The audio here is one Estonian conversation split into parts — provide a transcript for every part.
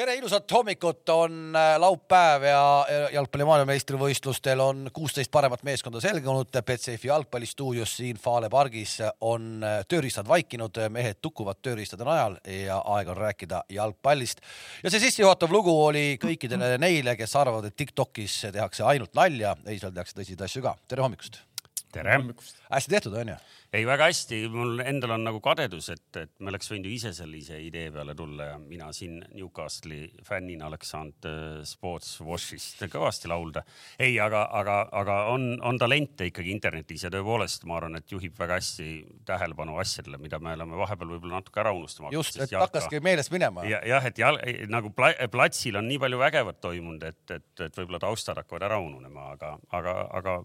tere, ilusat hommikut, on äh, laupäev ja jalgpalli maailmameistrivõistlustel on kuusteist paremat meeskonda selgunud. Betsafe'i jalgpallistuudios siin Fale pargis on äh, tööriistad vaikinud, mehed tukuvad tööriistade najal ja aeg on rääkida jalgpallist. ja see sissejuhatav lugu oli kõikidele neile, kes arvavad, et Tiktokis tehakse ainult nalja, ei, seal tehakse tõsiseid asju ka. tere hommikust. Tere. hästi tehtud, onju ei, väga hästi, mul endal on nagu kadedus, et, et me oleks võinud ju ise sellise idee peale tulla ja mina siin Newcastle'i fännina oleks saanud äh, Sports Washist kõvasti laulda. ei, aga, aga, aga on, on talente ikkagi internetis ja tõepoolest ma arvan, et juhib väga hästi tähelepanu asjadele, mida me oleme vahepeal võib-olla natuke ära unustama. just, et jalka... hakkaski meelest minema ja,. jah, et jal, nagu pla, platsil on nii palju vägevat toimunud, et, et, et võib-olla taustad hakkavad ära ununema, aga, aga, aga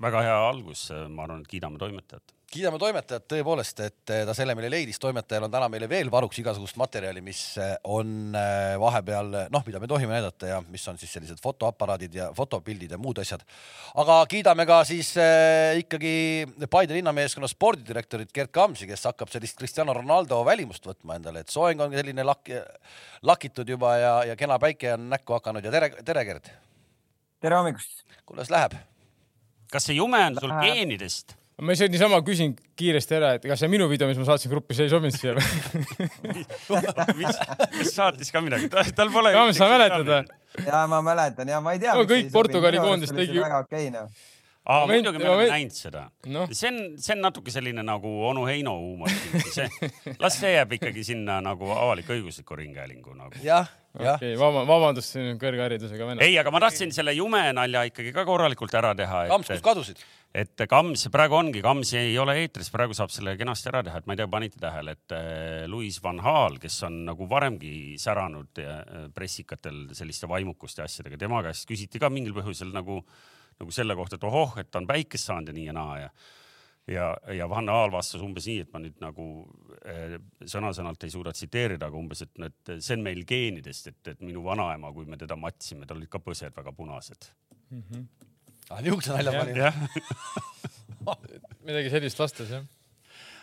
väga hea algus, ma arvan, et kiidame toimetajat. kiidame toimetajat tõepoolest, et eh, ta selle meile leidis, toimetajal on täna meile veel varuks igasugust materjali, mis eh, on eh, vahepeal noh, mida me tohime näidata ja mis on siis sellised fotoaparaadid ja fotopildid ja muud asjad. aga kiidame ka siis äh, ikkagi Paide linnameeskonna spordidirektorit Gerd Kamsi, kes hakkab sellist Cristiano Ronaldo välimust võtma endale, et soeng on selline lak-, lakitud juba ja, ja kena päike on näkku hakanud ja tere, tere, Gerd. tere hommikust. kuidas läheb? Kas see jume on sul geenidest? ma ise niisama küsin kiiresti ära, et kas see minu video, mis ma saatsin gruppi, see ei sobinud siia mis, mis saatis ka midagi, tal pole. Sa mäletad või? ja ma mäletan ja ma ei tea no,. kõik Portugali koondis tegi. väga okei okay, noh aa, muidugi me oleme näinud seda no.. see on, see on natuke selline nagu onu Heino huumor. see, las see jääb ikkagi sinna nagu avalik-õigusliku ringhäälingu nagu. jah, jah. okay,, vaba, vabandust, kõrgharidusega vene. ei, aga ma tahtsin selle jume nalja ikkagi ka korralikult ära teha. Kams, kus kadusid? et Kams, praegu ongi, Kams ei ole eetris, praegu saab selle kenasti ära teha, et ma ei tea, panite tähele, et äh, Louis van Gaal, kes on nagu varemgi säranud äh, pressikatel selliste vaimukuste asjadega, tema käest küsiti ka mingil põhjusel nagu nagu selle kohta, et ohoh, et ta on päikest saanud ja nii ja naa ja ja, ja Van Aal vastas umbes nii, et ma nüüd nagu eh, sõna-sõnalt ei suuda tsiteerida, aga umbes, et, et see on meil geenidest, et, et minu vanaema, kui me teda matsime, tal olid ka põsed väga punased mm. -hmm. ah, niisuguse nalja panin. midagi sellist vastas jah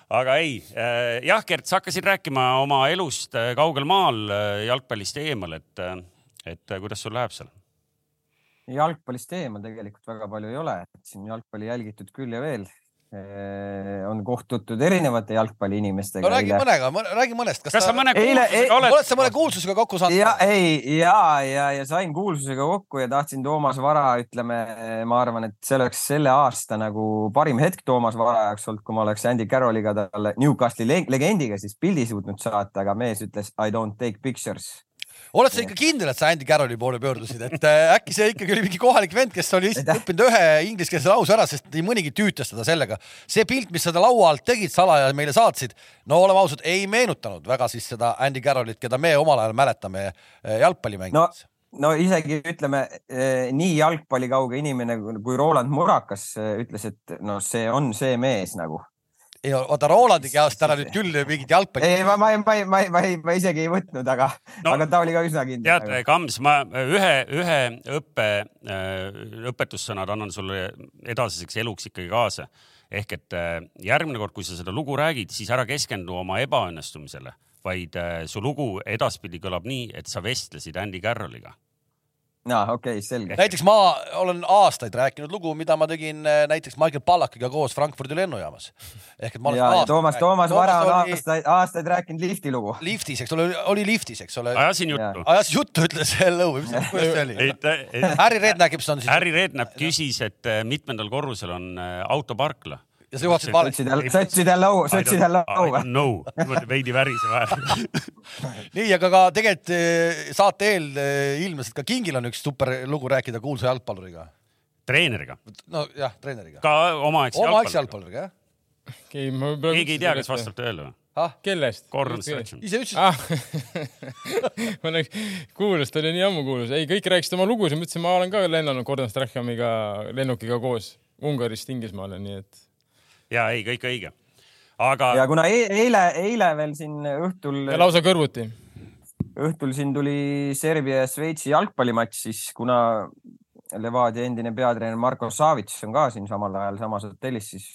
aga ei äh,, jah, Gert, sa hakkasid rääkima oma elust äh, kaugel maal äh, jalgpallist eemal, et, et kuidas sul läheb seal? Jalgpallist eemal tegelikult väga palju ei ole, et siin jalgpalli jälgitud küll ja veel. on kohtutud erinevate jalgpalliinimestega. no räägi eile. mõnega, räägi mõnest. kas, kas sa mõne kuulsusega oled? oled sa mõne kuulsusega kokku saanud? ja ei, ja, ja, ja sain kuulsusega kokku ja tahtsin Toomas Vara, ütleme, ma arvan, et see oleks selle aasta nagu parim hetk Toomas Vara jaoks olnud, kui ma oleks Andy Carrolliga talle Newcastle'i legendiga siis pildi suutnud saata, aga mees ütles I don't take pictures oled sa ikka kindel, et sa Andy Carrolli poole pöördusid, et äh, äkki see ikkagi oli mingi kohalik vend, kes oli õppinud ühe ingliskeelse lause ära, sest nii mõnigi tüütas teda sellega. see pilt, mis seda laua alt tegid salaja meile saatsid, no oleme ausad, ei meenutanud väga siis seda Andy Carrollit, keda me omal ajal mäletame äh, jalgpallimängides. no no isegi ütleme eh, nii jalgpallikauge inimene kui Roland Murakas ütles, et no see on see mees nagu ei oota, Rolandi käest ära nüüd küll mingit jalgpalli. ei, ma, ma, ma, ma, ma, ma isegi ei võtnud, aga no,, aga ta oli ka üsna kindel. tead, Kams, ma ühe, ühe õppe, äh, õpetussõnad annan sulle edasiseks eluks ikkagi kaasa. ehk et äh, järgmine kord, kui sa seda lugu räägid, siis ära keskendu oma ebaõnnestumisele, vaid äh, su lugu edaspidi kõlab nii, et sa vestlesid Andy Carrolliga aa, okei okay,, selge. näiteks ma olen aastaid rääkinud lugu, mida ma tegin äh, näiteks Michael Pallakiga koos Frankfurdi lennujaamas. ehk et ma olen. ja, Toomas, Toomas Vara on oli... aastaid, aastaid rääkinud lifti lugu. liftis, eks ole, oli liftis, eks ole. ajasin juttu. ajas juttu, ütles hello või mis, kuidas see oli? Harry Redknapp on siis. Harry Redknapp küsis, et äh, mitmendal korrusel on äh, autoparkla ja sa juhatasid valesti. sotsid jälle au, sotsid jälle au või? no, veidi värise vahel nii, aga ka tegelikult eh, saate eel eh, ilmnes, et ka Kingil on üks super lugu rääkida kuulsa jalgpalluriga. treeneriga? nojah, treeneriga. ka omaaegse omaaegse jalgpalluriga, jah. keegi, ei tea, kas vastab tõele või? ah? kellest? Gordon Strachan. ise ütlesid ah. ma nagu kuulus, ta oli nii ammu kuulus. ei, kõik rääkisid oma lugusid, ma ütlesin, ma olen ka lennanud Gordon Strachaniga lennukiga koos Ungarist Inglismaale, nii et ja ei, kõik õige. aga. ja kuna e eile, eile veel siin õhtul. lausa kõrvuti. õhtul siin tuli Serbia ja Šveitsi jalgpallimatš, siis kuna Levadia endine peatreener Marko Savic on ka siin samal ajal samas hotellis, siis,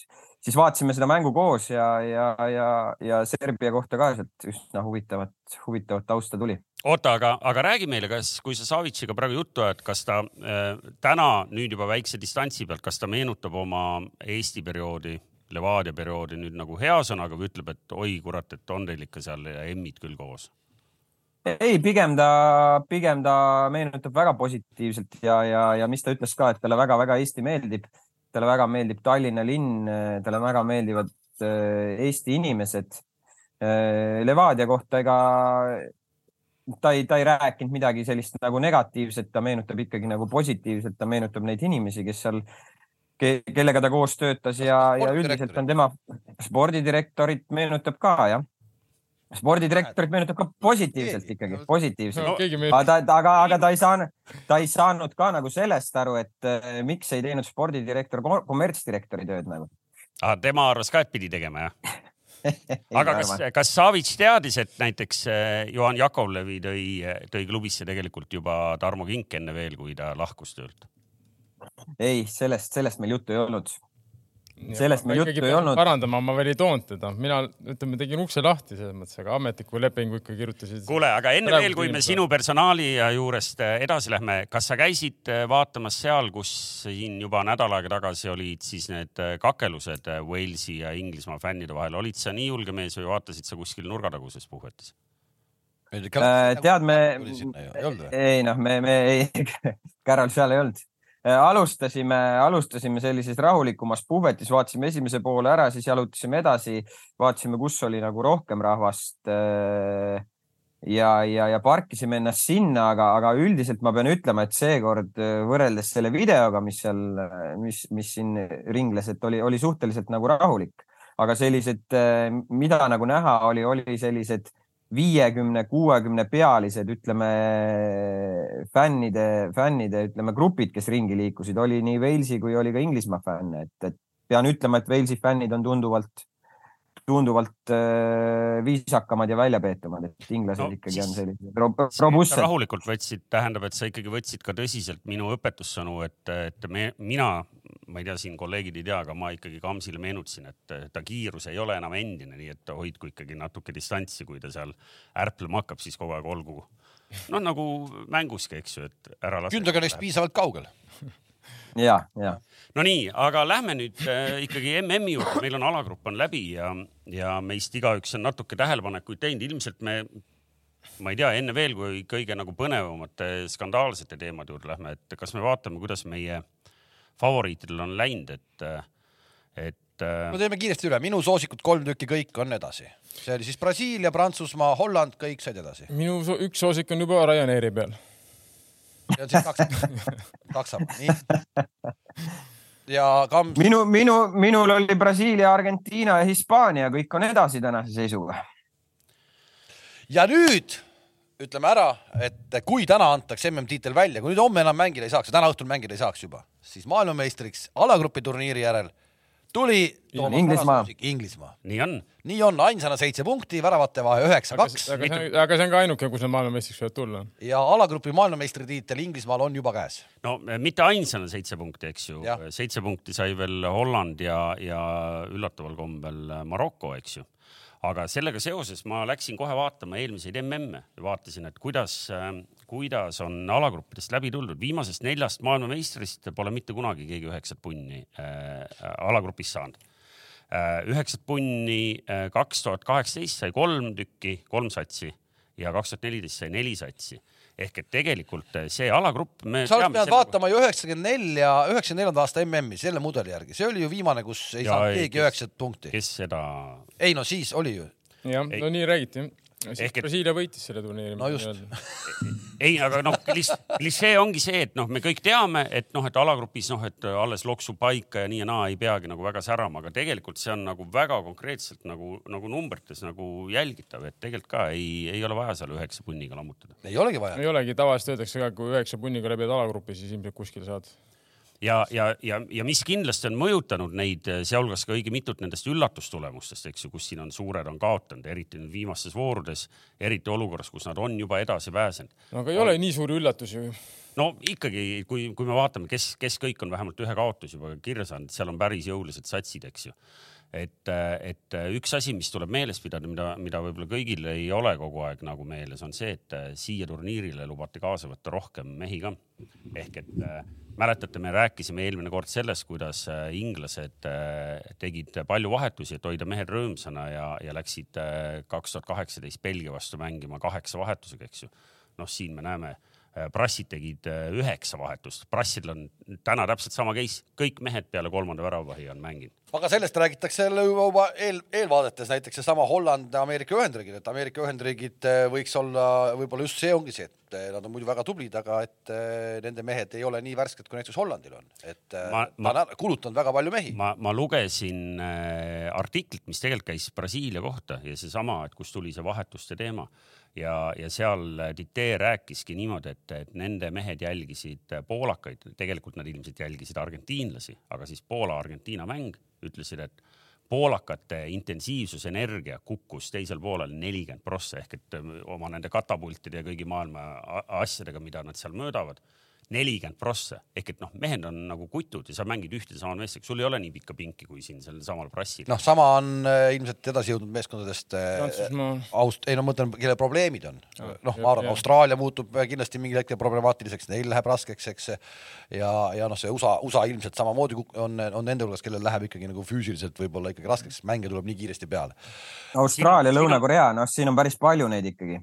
siis vaatasime seda mängu koos ja, ja, ja, ja Serbia kohta ka sealt üsna huvitavat, huvitavat tausta tuli. oota, aga, aga räägi meile, kas, kui sa Savitšiga praegu juttu ajad, kas ta äh, täna nüüd juba väikse distantsi pealt, kas ta meenutab oma Eesti perioodi, Levadia perioodi nüüd nagu hea sõnaga või ütleb, et oi kurat, et on teil ikka seal emmid küll koos? ei, pigem ta, pigem ta meenutab väga positiivselt ja, ja, ja mis ta ütles ka, et talle väga-väga Eesti meeldib talle väga meeldib Tallinna linn, talle väga meeldivad äh, Eesti inimesed. Äh, Levadia kohta, ega ta ei, ta ei rääkinud midagi sellist nagu negatiivset, ta meenutab ikkagi nagu positiivset, ta meenutab neid inimesi, kes seal, kellega ta koos töötas ja, ja üldiselt on tema spordidirektorit meenutab ka jah spordidirektorit meenutab ka positiivselt ikkagi, positiivselt no,. aga ta, aga, aga ta ei saanud, ta ei saanud ka nagu sellest aru, et äh, miks ei teinud spordidirektor kommertsdirektori tööd nagu. ah,. tema arvas ka, et pidi tegema jah aga kas, kas Savits teadis, et näiteks äh, Juhan Jakovlevi tõi, tõi klubisse tegelikult juba Tarmo Kink enne veel, kui ta lahkus töölt? Ei, sellest, sellest meil juttu ei olnud sellest meil juttu ei olnud. parandama, ma veel ei toonud teda, mina ütleme, tegin ukse lahti selles mõttes, aga ametliku lepingu ikka kirjutasid. kuule, aga enne veel, kui me sinu personaali juurest äh, edasi lähme, kas sa käisid äh, vaatamas seal, kus siin juba nädal aega tagasi olid siis need äh, kakelused Walesi ja Inglismaa fännide vahel, olid sa nii julge mees või vaatasid sa kuskil nurgataguses puhvetis? tead, me, ei noh, me, me ei, Carol seal ei olnud alustasime, alustasime sellises rahulikumas puhvetis, vaatasime esimese poole ära, siis jalutasime edasi, vaatasime, kus oli nagu rohkem rahvast. Äh, ja, ja, ja parkisime ennast sinna, aga, aga üldiselt ma pean ütlema, et seekord äh, võrreldes selle videoga, mis seal, mis, mis siin ringles, et oli, oli suhteliselt nagu rahulik, aga sellised, mida nagu näha oli, oli sellised viiekümne, kuuekümne pealised, ütleme fännide, fännide, ütleme grupid, kes ringi liikusid, oli nii Walesi kui oli ka Inglismaa fänne, et, et pean ütlema, et Walesi fännid on tunduvalt, tunduvalt äh, viisakamad ja väljapeetumad, et inglased no, ikkagi on sellised robustsed. rahulikult võtsid, tähendab, et sa ikkagi võtsid ka tõsiselt minu õpetussõnu, et, et me, mina ma ei tea, siin kolleegid ei tea, aga ma ikkagi Kamsile meenutasin, et ta kiirus ei ole enam endine, nii et hoidku ikkagi natuke distantsi, kui ta seal ärplema hakkab, siis kogu aeg olgu. noh, nagu mänguski, eks ju, et ära lase. kündega neist piisavalt kaugel ja, ja. Nonii, aga lähme nüüd äh, ikkagi MM-i juurde, meil on alagrupp on läbi ja, ja meist igaüks on natuke tähelepanekuid teinud, ilmselt me ma ei tea, enne veel, kui kõige nagu põnevamate skandaalsete teemade juurde lähme, et kas me vaatame, kuidas meie favoriitidel on läinud, et, et. no teeme kiiresti üle, minu soosikud kolm tükki, kõik on edasi. see oli siis Brasiilia, Prantsusmaa, Holland, kõik said edasi. minu so üks soosik on juba Ryanairi peal. On siis kaks, saab, nii. ja Kams. minu, minu, minul oli Brasiilia, Argentiina ja Hispaania, kõik on edasi tänase seisuga. ja nüüd ütleme ära, et kui täna antakse MM-tiitel välja, kui nüüd homme enam mängida ei saaks ja täna õhtul mängida ei saaks juba, siis maailmameistriks alagrupi turniiri järel tuli Inglismaa. Inglismaa. nii on. nii on, ainsana seitse punkti, väravate vahe üheksa, kaks. aga see on, aga see on ka ainuke, kus nad maailmameistriks võivad tulla. ja alagrupi maailmameistritiitel Inglismaal on juba käes. no mitte ainsana seitse punkti, eks ju. seitse punkti sai veel Holland ja, ja üllataval kombel Maroko, eks ju aga sellega seoses ma läksin kohe vaatama eelmiseid MM-e ja vaatasin, et kuidas, ähm, kuidas on alagruppidest läbi tuldud. viimasest neljast maailmameistrist pole mitte kunagi keegi üheksat punni äh, alagrupis saanud äh,. üheksat punni äh, kaks tuhat kaheksateist sai kolm tükki, kolm satsi ja kaks tuhat neliteist sai neli satsi ehk et tegelikult eh, see alagrupp. sa oleks pidanud vaatama ju üheksakümmend nelja, üheksakümne neljanda aasta MM-i selle mudeli järgi, see oli ju viimane, kus ei ja, saanud keegi üheksat punkti. kes seda? ei no siis oli ju. jah, no nii räägiti ehk et Brasiilia võitis selle turniiri. no just. ei, aga noh, klišee ongi see, et noh, me kõik teame, et noh, et alagrupis noh, et alles loksub paika ja nii ja naa ei peagi nagu väga särama, aga tegelikult see on nagu väga konkreetselt nagu, nagu numbrites nagu jälgitav, et tegelikult ka ei, ei ole vaja seal üheksa punniga lammutada. ei olegi vaja. ei olegi, tavaliselt öeldakse ka, kui üheksa punniga läbid alagrupi, siis ilmselt kuskile saad ja, ja, ja, ja mis kindlasti on mõjutanud neid, sealhulgas ka õige mitut nendest üllatustulemustest, eks ju, kus siin on suured on kaotanud, eriti nüüd viimastes voorudes, eriti olukorras, kus nad on juba edasi pääsenud. no aga ei ole nii suuri üllatusi ju no ikkagi, kui, kui me vaatame, kes, kes kõik on vähemalt ühe kaotuse juba kirja saanud, seal on päris jõulised satsid, eks ju. et, et üks asi, mis tuleb meeles pidada, mida, mida võib-olla kõigil ei ole kogu aeg nagu meeles, on see, et siia turniirile lubati kaasa võtta rohkem mehi ka. ehk et mäletate, me rääkisime eelmine kord sellest, kuidas inglased tegid palju vahetusi, et hoida mehed rõõmsana ja, ja läksid kaks tuhat kaheksateist Belgia vastu mängima kaheksa vahetusega, eks ju. noh, siin me näeme Äh, Brassid tegid äh, üheksa vahetust, Brassil on täna täpselt sama case, kõik mehed peale kolmanda väravahi on mänginud. Aga sellest räägitakse jälle juba eel, eelvaadetes näiteks seesama Holland, Ameerika Ühendriigid, et Ameerika Ühendriigid äh, võiks olla, võib-olla just see ongi see, et nad on muidu väga tublid, aga et nende mehed ei ole nii värsked, kui näiteks Hollandil on, et ma, ma, ta on kulutanud väga palju mehi. ma, ma lugesin artiklit, mis tegelikult käis Brasiilia kohta ja seesama, et kust tuli see vahetuste teema. Ja, ja seal Dite rääkiski niimoodi, et, et nende mehed jälgisid poolakaid, tegelikult nad ilmselt jälgisid argentiinlasi, aga siis Poola-Argentiina mäng ütlesid, et poolakate intensiivsus, energia kukkus teisel poolel nelikümmend prossa ehk et oma nende katapultide ja kõigi maailma asjadega, mida nad seal möödavad nelikümmend prossa ehk et noh, mehed on nagu kutud ja sa mängid ühte sama meest, sul ei ole nii pikka pinki kui siin sellel samal Brassil. noh, sama on äh, ilmselt edasi jõudnud meeskondadest äh, Aust-, ei no mõtlen, kelle probleemid on. noh, ma arvan, Austraalia muutub äh, kindlasti mingil hetkel problemaatiliseks, neil läheb raskeks, eks. ja, ja noh, see USA, USA ilmselt samamoodi on, on nende hulgas, kellel läheb ikkagi nagu füüsiliselt võib-olla ikkagi raskeks, mänge tuleb nii kiiresti peale. Austraalia, Lõuna-Korea, noh, siin on päris palju neid ikkagi.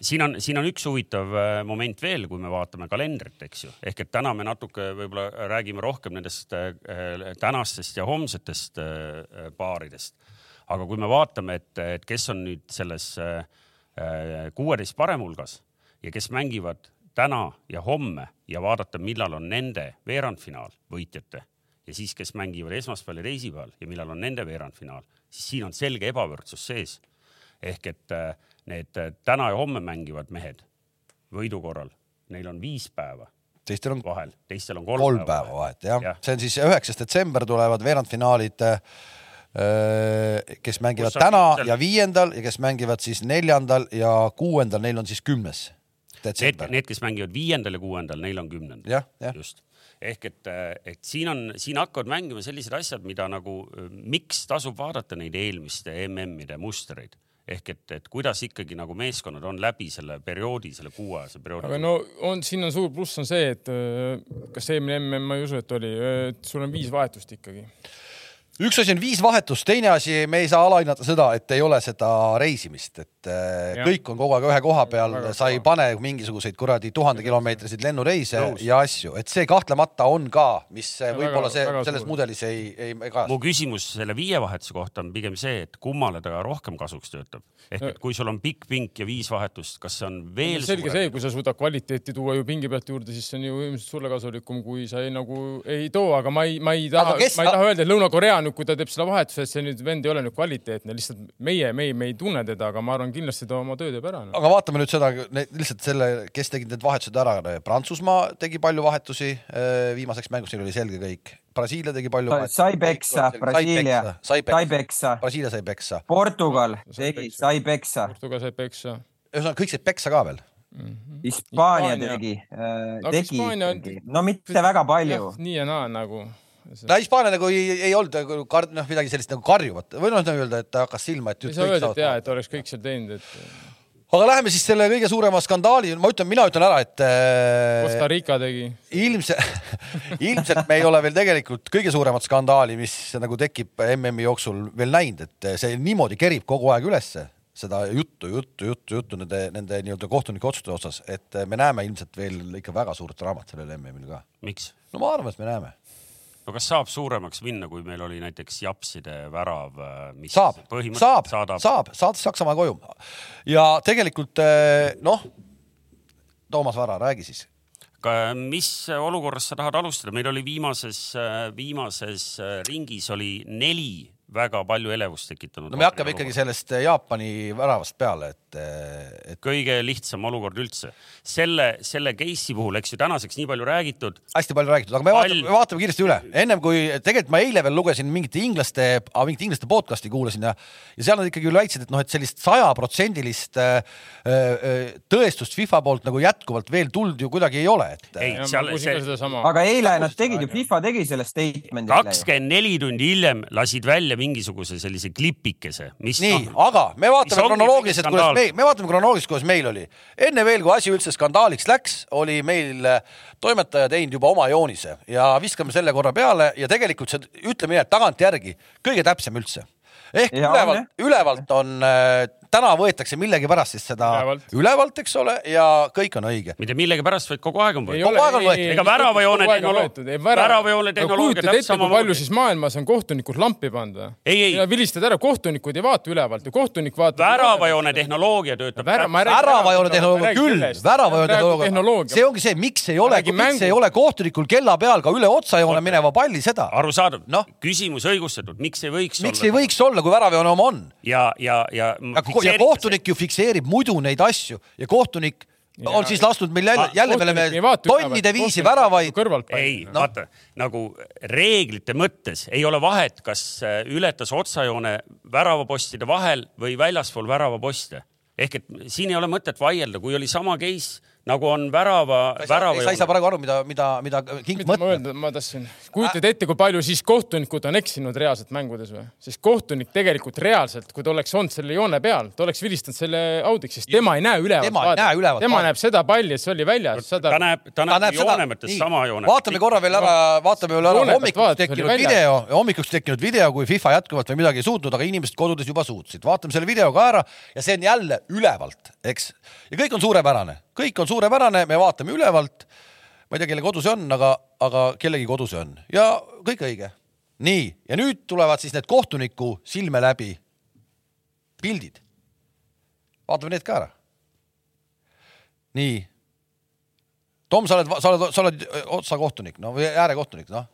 siin on, siin on üks huvitav moment veel, kui me vaatame kalendrit, eks ju, ehk et täna me natuke võib-olla räägime rohkem nendest äh, tänastest ja homsetest äh, paaridest. aga kui me vaatame, et, et kes on nüüd selles äh, kuueteist parem hulgas ja kes mängivad täna ja homme ja vaadata, millal on nende veerandfinaal võitjate ja siis, kes mängivad esmaspäeval ja teisipäeval ja millal on nende veerandfinaal, siis siin on selge ebavõrdsus sees. ehk et need täna ja homme mängivad mehed võidu korral, neil on viis päeva teistel on vahel, teistel on kolm, kolm päeva, päeva vahet. jah. Ja., see on siis üheksas detsember tulevad veerandfinaalid, äh, kes mängivad täna ja viiendal ja kes mängivad siis neljandal ja kuuendal, neil on siis kümnes detsember. Need, kes mängivad viiendal ja kuuendal, neil on kümnendal. just. Ehk et, et siin on, siin hakkavad mängima sellised asjad, mida nagu, miks tasub vaadata neid eelmiste MM-ide mustreid ehk et, et kuidas ikkagi nagu meeskonnad on läbi selle perioodi, selle kuuajase perioodi. aga no on, siin on suur pluss on see, et kas eelmine mm ma ei usu, et oli, et sul on viis vahetust ikkagi üks asi on viis vahetust, teine asi, me ei saa alahinnata seda, et ei ole seda reisimist, et äh, ja. kõik on kogu aeg ühe koha peal, sa ei pane mingisuguseid kuradi tuhandekilomeetriseid lennureise Nõus. ja asju, et see kahtlemata on ka, mis võib-olla see väga selles suur. mudelis ei, ei, kajastu. mu küsimus selle viie vahetuse kohta on pigem see, et kummale ta rohkem kasuks töötab. ehk et kui sul on pikk pink ja viis vahetust, kas see on veel no, selge see, kui sa suudad kvaliteeti tuua ju pingi pealt juurde, siis see on ju ilmselt sulle kasulikum, kui sa ei, nagu ei too, aga ma ei, ma ei taha, ma ei taha öelda, et Lõuna-Korea nüüd, kui ta teeb seda vahetuse, et see nüüd vend ei ole nüüd kvaliteetne, lihtsalt meie, meie, me ei tunne teda, aga ma arvan, kindlasti ta oma töö teeb ära no.. aga vaatame nüüd seda, lihtsalt selle, kes tegid need vahetused ära. Prantsusmaa tegi palju vahetusi äh, viimaseks mänguks, neil oli selge kõik. Brasiilia tegi palju. sai peksa, Brasiilia, sai peksa. Brasiilia sai peksa. Portugal tegi, sai peksa. Portugal sai peksa. ühesõnaga kõik said peksa ka veel mm. -hmm. Hispaania tegi äh,, tegi, no mitte väga palju. nii ja naa nagu no Hispaania nagu ei, ei olnud nagu kard-, noh, midagi sellist nagu karjuvat või noh, öelda, et hakkas silma, et. ei saa öelda, et jaa, et oleks kõik seal teinud, et. aga läheme siis selle kõige suurema skandaali, ma ütlen, mina ütlen ära, et. Äh, Costa Rica tegi. ilmselt, ilmselt me ei ole veel tegelikult kõige suuremat skandaali, mis nagu tekib MM-i jooksul veel näinud, et see niimoodi kerib kogu aeg ülesse seda juttu, juttu, juttu, juttu nende, nende nii-öelda kohtunike otsuste osas, et me näeme ilmselt veel ikka väga suurt draamat sellel MM-il ka. miks? no ma arvan, et me näeme no kas saab suuremaks minna, kui meil oli näiteks Japside värav, äh, mis saab, saab, saadab... saab, saates Saksamaa koju. Ja tegelikult äh, noh, Toomas Vara, räägi siis. mis olukorras sa tahad alustada, meil oli viimases, äh, viimases ringis oli neli väga palju elevust tekitanud. no me hakkame ikkagi sellest Jaapani väravast peale, et, et. kõige lihtsam olukord üldse. selle, selle case'i puhul, eks ju, tänaseks nii palju räägitud. hästi palju räägitud, aga me All... vaatame, vaatame kiiresti üle. ennem kui, tegelikult ma eile veel lugesin mingite inglaste, mingit inglaste podcast'i kuulasin ja, ja seal nad ikkagi väitsid, et noh, et sellist sajaprotsendilist äh, tõestust FIFA poolt nagu jätkuvalt veel tulnud ju kuidagi ei ole, et. ei, seal see. aga eile nad tegid ju, FIFA tegi selle statement'i. kakskümmend neli tundi hiljem lasid välja mingisuguse sellise klipikese, mis nii no,, aga me vaatame kronoloogiliselt, kuidas me, me vaatame kronoloogiliselt, kuidas meil oli. enne veel, kui asi üldse skandaaliks läks, oli meil äh, toimetaja teinud juba oma joonise ja viskame selle korra peale ja tegelikult see, ütleme nii, et tagantjärgi kõige täpsem üldse. Ehk ja, ülevalt, ülevalt on äh, täna võetakse millegipärast siis seda ülevalt, ülevalt, eks ole, ja kõik on õige. mitte millegipärast, vaid kogu aeg on võetud. kogu aeg on võetud. ega väravajoone tehnoloogia, väravajoone tehnoloogia täpselt samamoodi. palju siis maailmas on kohtunikud lampi pannud või? vilistad ära, kohtunikud ei vaata ülevalt ja kohtunik vaatab. väravajoone tehnoloogia töötab. väravajoone tehnoloogia küll, väravajoone tehnoloogia. see ongi see, miks ei ole, miks ei ole kohtunikul kella peal ka üle otsajoone mineva palli seda. arusaadav no., küsimus õigustatud, miks ei võiks miks olla? miks ei võiks olla, kui väravajoone oma on? ja, ja, ja ja kohtunik ju fikseerib muidu neid asju ja kohtunik ja, on siis lasknud meil jälle, jälle me oleme tonnide viisi väravaid. ei no., vaata nagu reeglite mõttes ei ole vahet, kas äh, ületas otsajoone väravapostide vahel või väljaspool väravaposte. ehk et siin ei ole mõtet vaielda, kui oli sama case nagu on värava, värava. sa ei saa praegu aru, mida, mida, mida King mõtleb. ma tahtsin, kujutad ette, kui palju siis kohtunikud on eksinud reaalselt mängudes või? sest kohtunik tegelikult reaalselt, kui ta oleks olnud selle joone peal, ta oleks vilistanud selle audiks, sest tema ei näe ülevalt. tema ei näe ülevalt. tema näeb seda palli, et see oli väljas. ta näeb, ta näeb, näeb joone mõttes sama joone. vaatame korra veel ära, vaatame veel ära hommikuks tekkinud video, hommikuks tekkinud video, kui FIFA jätkuvalt veel midagi ei suutnud, aga inimesed kodudes juba suutsid. vaatame selle video ka ära ja see on jälle ülevalt, eks. ja kõik on suurepärane kõik on suurepärane, me vaatame ülevalt. ma ei tea, kelle kodu see on, aga, aga kellegi kodu see on ja kõik õige. nii, ja nüüd tulevad siis need kohtuniku silme läbi pildid. vaatame need ka ära. nii. Tom, sa oled, sa oled, sa oled otsakohtunik, no või äärekohtunik, noh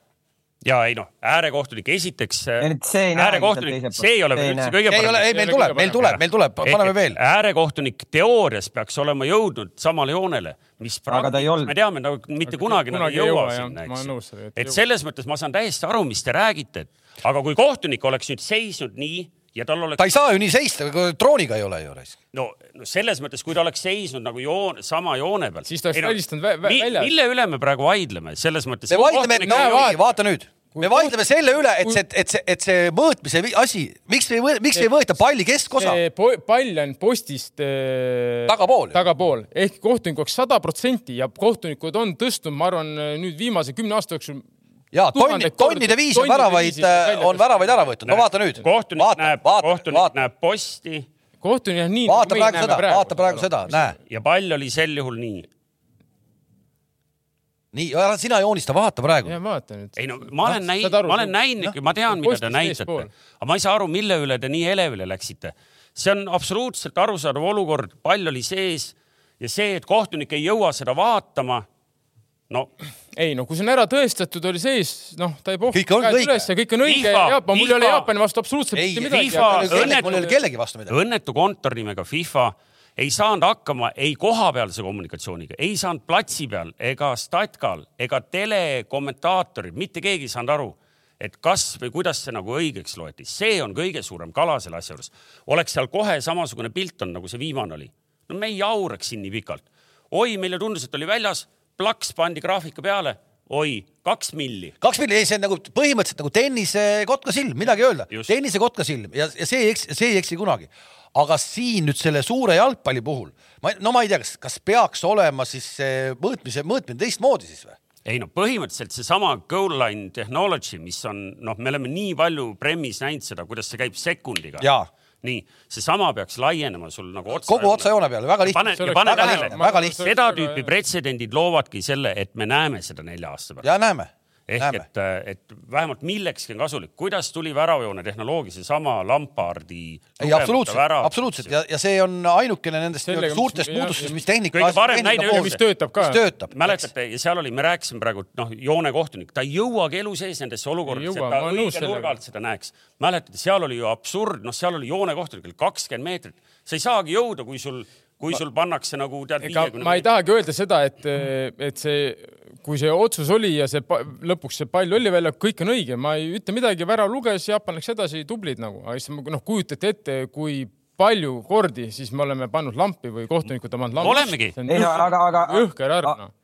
ja ei noh, äärekohtunik esiteks. äärekohtunik, see ei ole veel üldse kõige parem. ei ole, ei meil tuleb, meil tuleb, meil tuleb, paneme veel. äärekohtunik teoorias peaks olema jõudnud samale joonele, mis praktikas me teame nagu mitte kunagi, kunagi nagu ei jõua sinna, eks. et selles mõttes ma saan täiesti aru, mis te räägite, aga kui kohtunik oleks nüüd seisnud nii ja tal oleks. ta ei saa ju nii seista, trooniga ei ole ju raisk. no, no selles mõttes, kui ta oleks seisnud nagu joon, sama joone peal. siis ta oleks välistanud vä vä väljas. mille üle me praegu vaidleme, selles mõttes. me vaidleme, no vaata nüüd me vaidleme selle üle, et see, et see, et see mõõtmise asi, miks ei võeta, miks ei võeta palli keskosa? pall on postist äh, tagapool, tagapool ehk kohtunik oleks sada protsenti ja kohtunikud on tõstnud, ma arvan, nüüd viimase kümne aasta jooksul ja tonni, tonnide viisi on väravaid, on väravaid ära võetud, no vaata nüüd. kohtunik vaata, näeb, kohtunik vaata. näeb posti. kohtunik on nii. vaata nagu praegu seda, vaata praegu seda, näe. ja pall oli sel juhul nii. Nii, ära sina joonista, vaata praegu. ja vaata nüüd. ei no ma olen näinud, ma olen näinud no,, ma tean, mida te näitate, aga ma ei saa aru, mille üle te nii elevile läksite. see on absoluutselt arusaadav olukord, pall oli sees ja see, et kohtunik ei jõua seda vaatama no ei no kui see on ära tõestatud, oli sees, noh, ta ei pohku käed üles ja kõik on õige. Jaapan, mul ei ole Jaapani vastu absoluutselt mitte midagi. mul ei ole kellegi vastu midagi. õnnetu kontor nimega FIFA ei saanud hakkama ei kohapealse kommunikatsiooniga, ei saanud platsi peal ega statkal ega telekommentaatorid, mitte keegi ei saanud aru, et kas või kuidas see nagu õigeks loeti. see on kõige suurem kala selle asja juures. oleks seal kohe samasugune pilt on, nagu see viimane oli. no me ei jauraks siin nii pikalt. oi, meile tundus, et oli väljas plaks pandi graafika peale, oi, kaks milli. kaks milli, ei see on nagu põhimõtteliselt nagu tennise kotkasilm, midagi öelda. tennise kotkasilm ja, ja see ei eksi, see ei eksi kunagi. Aga siin nüüd selle suure jalgpalli puhul, ma, no ma ei tea, kas, kas peaks olema siis see mõõtmise, mõõtmine teistmoodi siis või? ei no põhimõtteliselt seesama goal line technology, mis on noh, me oleme nii palju Premis näinud seda, kuidas see käib sekundiga nii, seesama peaks laienema sul nagu otsa. kogu otsajoone peale, väga lihtne. pane, pane tähele, seda tüüpi pretsedendid loovadki selle, et me näeme seda nelja aasta pärast. ja näeme ehk Näeme. et, et vähemalt millekski on kasulik. kuidas tuli väravajoone tehnoloogia, seesama Lampardi. ei, absoluutselt, absoluutselt ja, ja see on ainukene nendest Sellega, suurtest muutustest, mis tehnika. kõige parem näide, mis töötab ka. mäletate, ja seal oli, me rääkisime praegu, noh, joonekohtunik, ta ei jõuagi elu sees nendesse olukordadesse, et ta õige nurga alt seda näeks. mäletate, seal oli ju absurd, noh, seal oli joonekohtunikul kakskümmend meetrit, sa ei saagi jõuda, kui sul kui sul pannakse nagu tead. ega ma ei tahagi öelda seda, et, et see, kui see otsus oli ja see lõpuks see pall oli välja, kõik on õige, ma ei ütle midagi, värav luges, Jaapan läks edasi, tublid nagu, aga siis noh, kujutate ette, kui palju kordi siis me oleme pannud lampi või kohtunikud on pannud lampi. olemegi. aga, aga, jõhker arv noh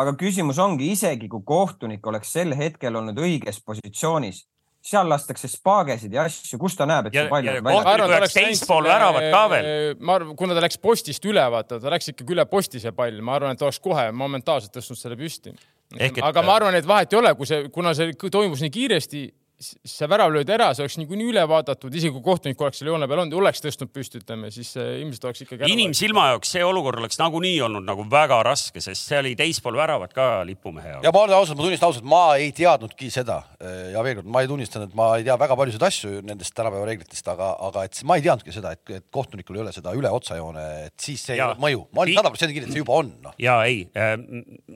aga küsimus ongi, isegi kui kohtunik oleks sel hetkel olnud õiges positsioonis, seal lastakse spaagesid ja asju, kus ta näeb, et Ja- see pall on koht- välja. Kui oleks teispool väravat ka veel. ma arvan, kuna ta läks postist üle, vaata, ta läks ikkagi üle posti see pall, ma arvan, et oleks kohe momentaalselt tõstnud selle püsti. Et- aga ma arvan, et vahet ei ole, kui see, kuna see toimus nii kiiresti, siis see värav löödi ära, see oleks niikuinii üle vaadatud, isegi kui kohtunik oleks selle joone peal olnud ja oleks tõstnud püsti, ütleme, siis see ilmselt oleks ikkagi inimsilma jaoks see olukord oleks nagunii olnud nagu väga raske, sest see oli teispool väravat ka lipumehe jaoks. ja ma olen ausalt, ma tunnistan ausalt, ma ei teadnudki seda ja veel kord, ma ei tunnistanud, et ma ei tea väga paljusid asju nendest tänapäeva reeglitest, aga, aga et ma ei teadnudki seda, et, et kohtunikul ei ole seda üle otsajoone, et siis see ei Ja. ole mõju. ma olin sada protsenti kindel, et see juba on, noh. ja ei,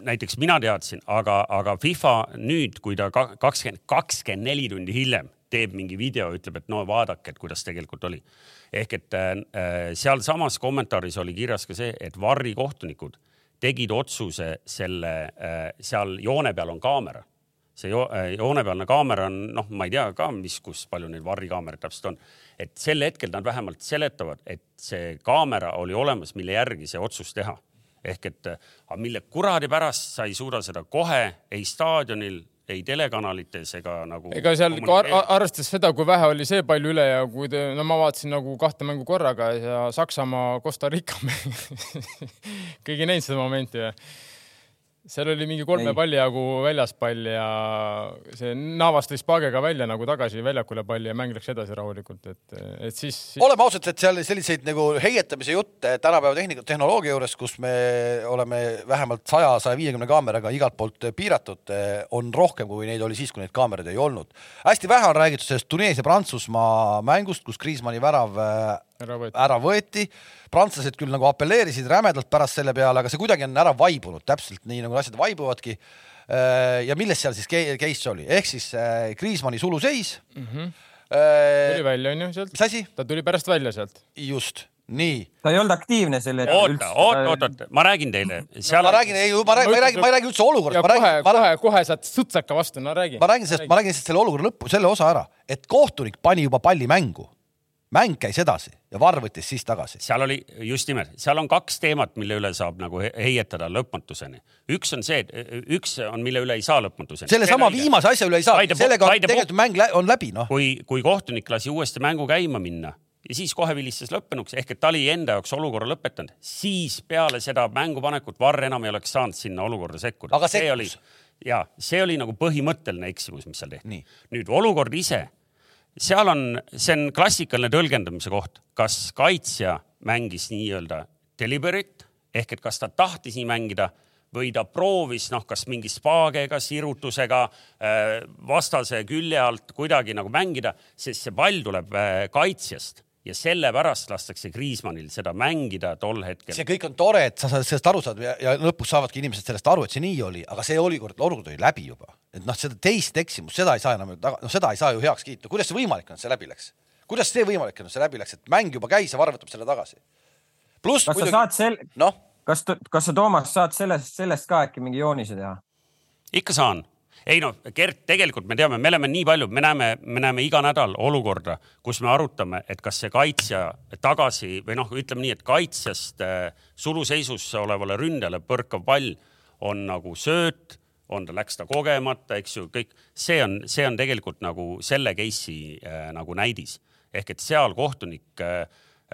näiteks mina teadsin, aga, aga FIFA nüüd, kui ta ka- kakskümmend, kakskümmend neli tundi hiljem teeb mingi video, ütleb, et no vaadake, et kuidas tegelikult oli. ehk et äh, sealsamas kommentaaris oli kirjas ka see, et Varri kohtunikud tegid otsuse selle äh,, seal joone peal on kaamera see jo äh, joonepealne kaamera on, noh, ma ei tea ka, mis, kus palju neid varrikaameraid täpselt on. et sel hetkel nad vähemalt seletavad, et see kaamera oli olemas, mille järgi see otsus teha. ehk et mille kuradi pärast sa ei suuda seda kohe ei staadionil, ei telekanalites ega nagu. ega seal ar arvestades seda, kui vähe oli see pall üle ja kui te, no ma vaatasin nagu kahte mängu korraga ja Saksamaa, Costa Rica keegi näinud seda momenti või? Seal oli mingi kolme Ei. palli jagu väljas pall ja see Navas tõi Spagega välja nagu tagasi väljakule palli ja mäng läks edasi rahulikult, et, et siis, siis... oleme ausad, et seal selliseid nagu heietamise jutte tänapäeva tehnika, tehnoloogia juures, kus me oleme vähemalt saja, saja viiekümne kaameraga igalt poolt piiratud, on rohkem, kui neid oli siis, kui neid kaameraid ei olnud. hästi vähe on räägitud sellest Tuneesia-Prantsusmaa mängust, kus Kriismanni värav ära võeti. ära võeti. prantslased küll nagu apelleerisid rämedalt pärast selle peale, aga see kuidagi on ära vaibunud, täpselt nii nagu asjad vaibuvadki. ja milles seal siis ca- case oli, ehk siis äh, Kriismanni suluseis mm. Mhm. -hmm. tuli välja, onju, sealt. mis asi? ta tuli pärast välja sealt. just, nii. ta ei olnud aktiivne sel hetkel oota, oota, oota, oota, ma räägin teile. ma räägin, ei, ma räägin, ma ei räägi, ma ei räägi üldse olukorrast, kohe, kohe räägin, kohe saad sutsaka vastu, no räägi. ma räägin sellest, ma räägin lihtsalt selle olukorra lõppu, selle osa ära, et kohtunik pani juba palli mängu. mäng käis edasi ja Varr võttis siis tagasi. seal oli just nimelt, seal on kaks teemat, mille üle saab nagu he- heietada lõpmatuseni. üks on see, üks on, mille üle ei saa lõpmatuseni. sellesama viimase asja üle ei saa, sellega on vaide- tegelikult mäng on läbi, noh. kui, kui kohtunik lasi uuesti mängu käima minna ja siis kohe vilistas lõppenuks ehk et ta oli enda jaoks olukorra lõpetanud, siis peale seda mängupanekut Varr enam ei oleks saanud sinna olukorda sekkuda. Aga see sekkus. oli ja see oli nagu põhimõtteline eksimus, mis seal tehti nüüd olukord ise, seal on, see on klassikaline tõlgendamise koht, kas kaitsja mängis nii-öelda deliberate ehk et kas ta tahtis nii mängida või ta proovis noh, kas mingi spaagega, sirutusega äh, vastase külje alt kuidagi nagu mängida, sest see pall tuleb äh, kaitsjast ja sellepärast lastakse Kriismannil seda mängida tol hetkel. see kõik on tore, et sa saad sellest aru saad ja, ja lõpuks saavadki inimesed sellest aru, et see nii oli, aga see olukord, olukord oli läbi juba. et noh, seda teist eksimust, seda ei saa enam, noh, seda ei saa ju heaks kiita. kuidas see võimalik on, et see läbi läks? kuidas see võimalik on, et see läbi läks, et mäng juba käis ja Varr võtab selle tagasi? pluss kas sa saad sel-, noh, kas, kas sa, Toomas, saad sellest, sellest ka äkki mingi joonise teha? ikka saan. Ei no Gert, tegelikult me teame, me oleme nii palju, me näeme, me näeme iga nädal olukorda, kus me arutame, et kas see kaitsja tagasi või noh, ütleme nii, et kaitsjast äh, suluseisusse olevale ründajale põrkav pall on nagu sööt, on ta, läks ta kogemata, eks ju, kõik see on, see on tegelikult nagu selle case'i äh, nagu näidis. Ehk et seal kohtunik äh,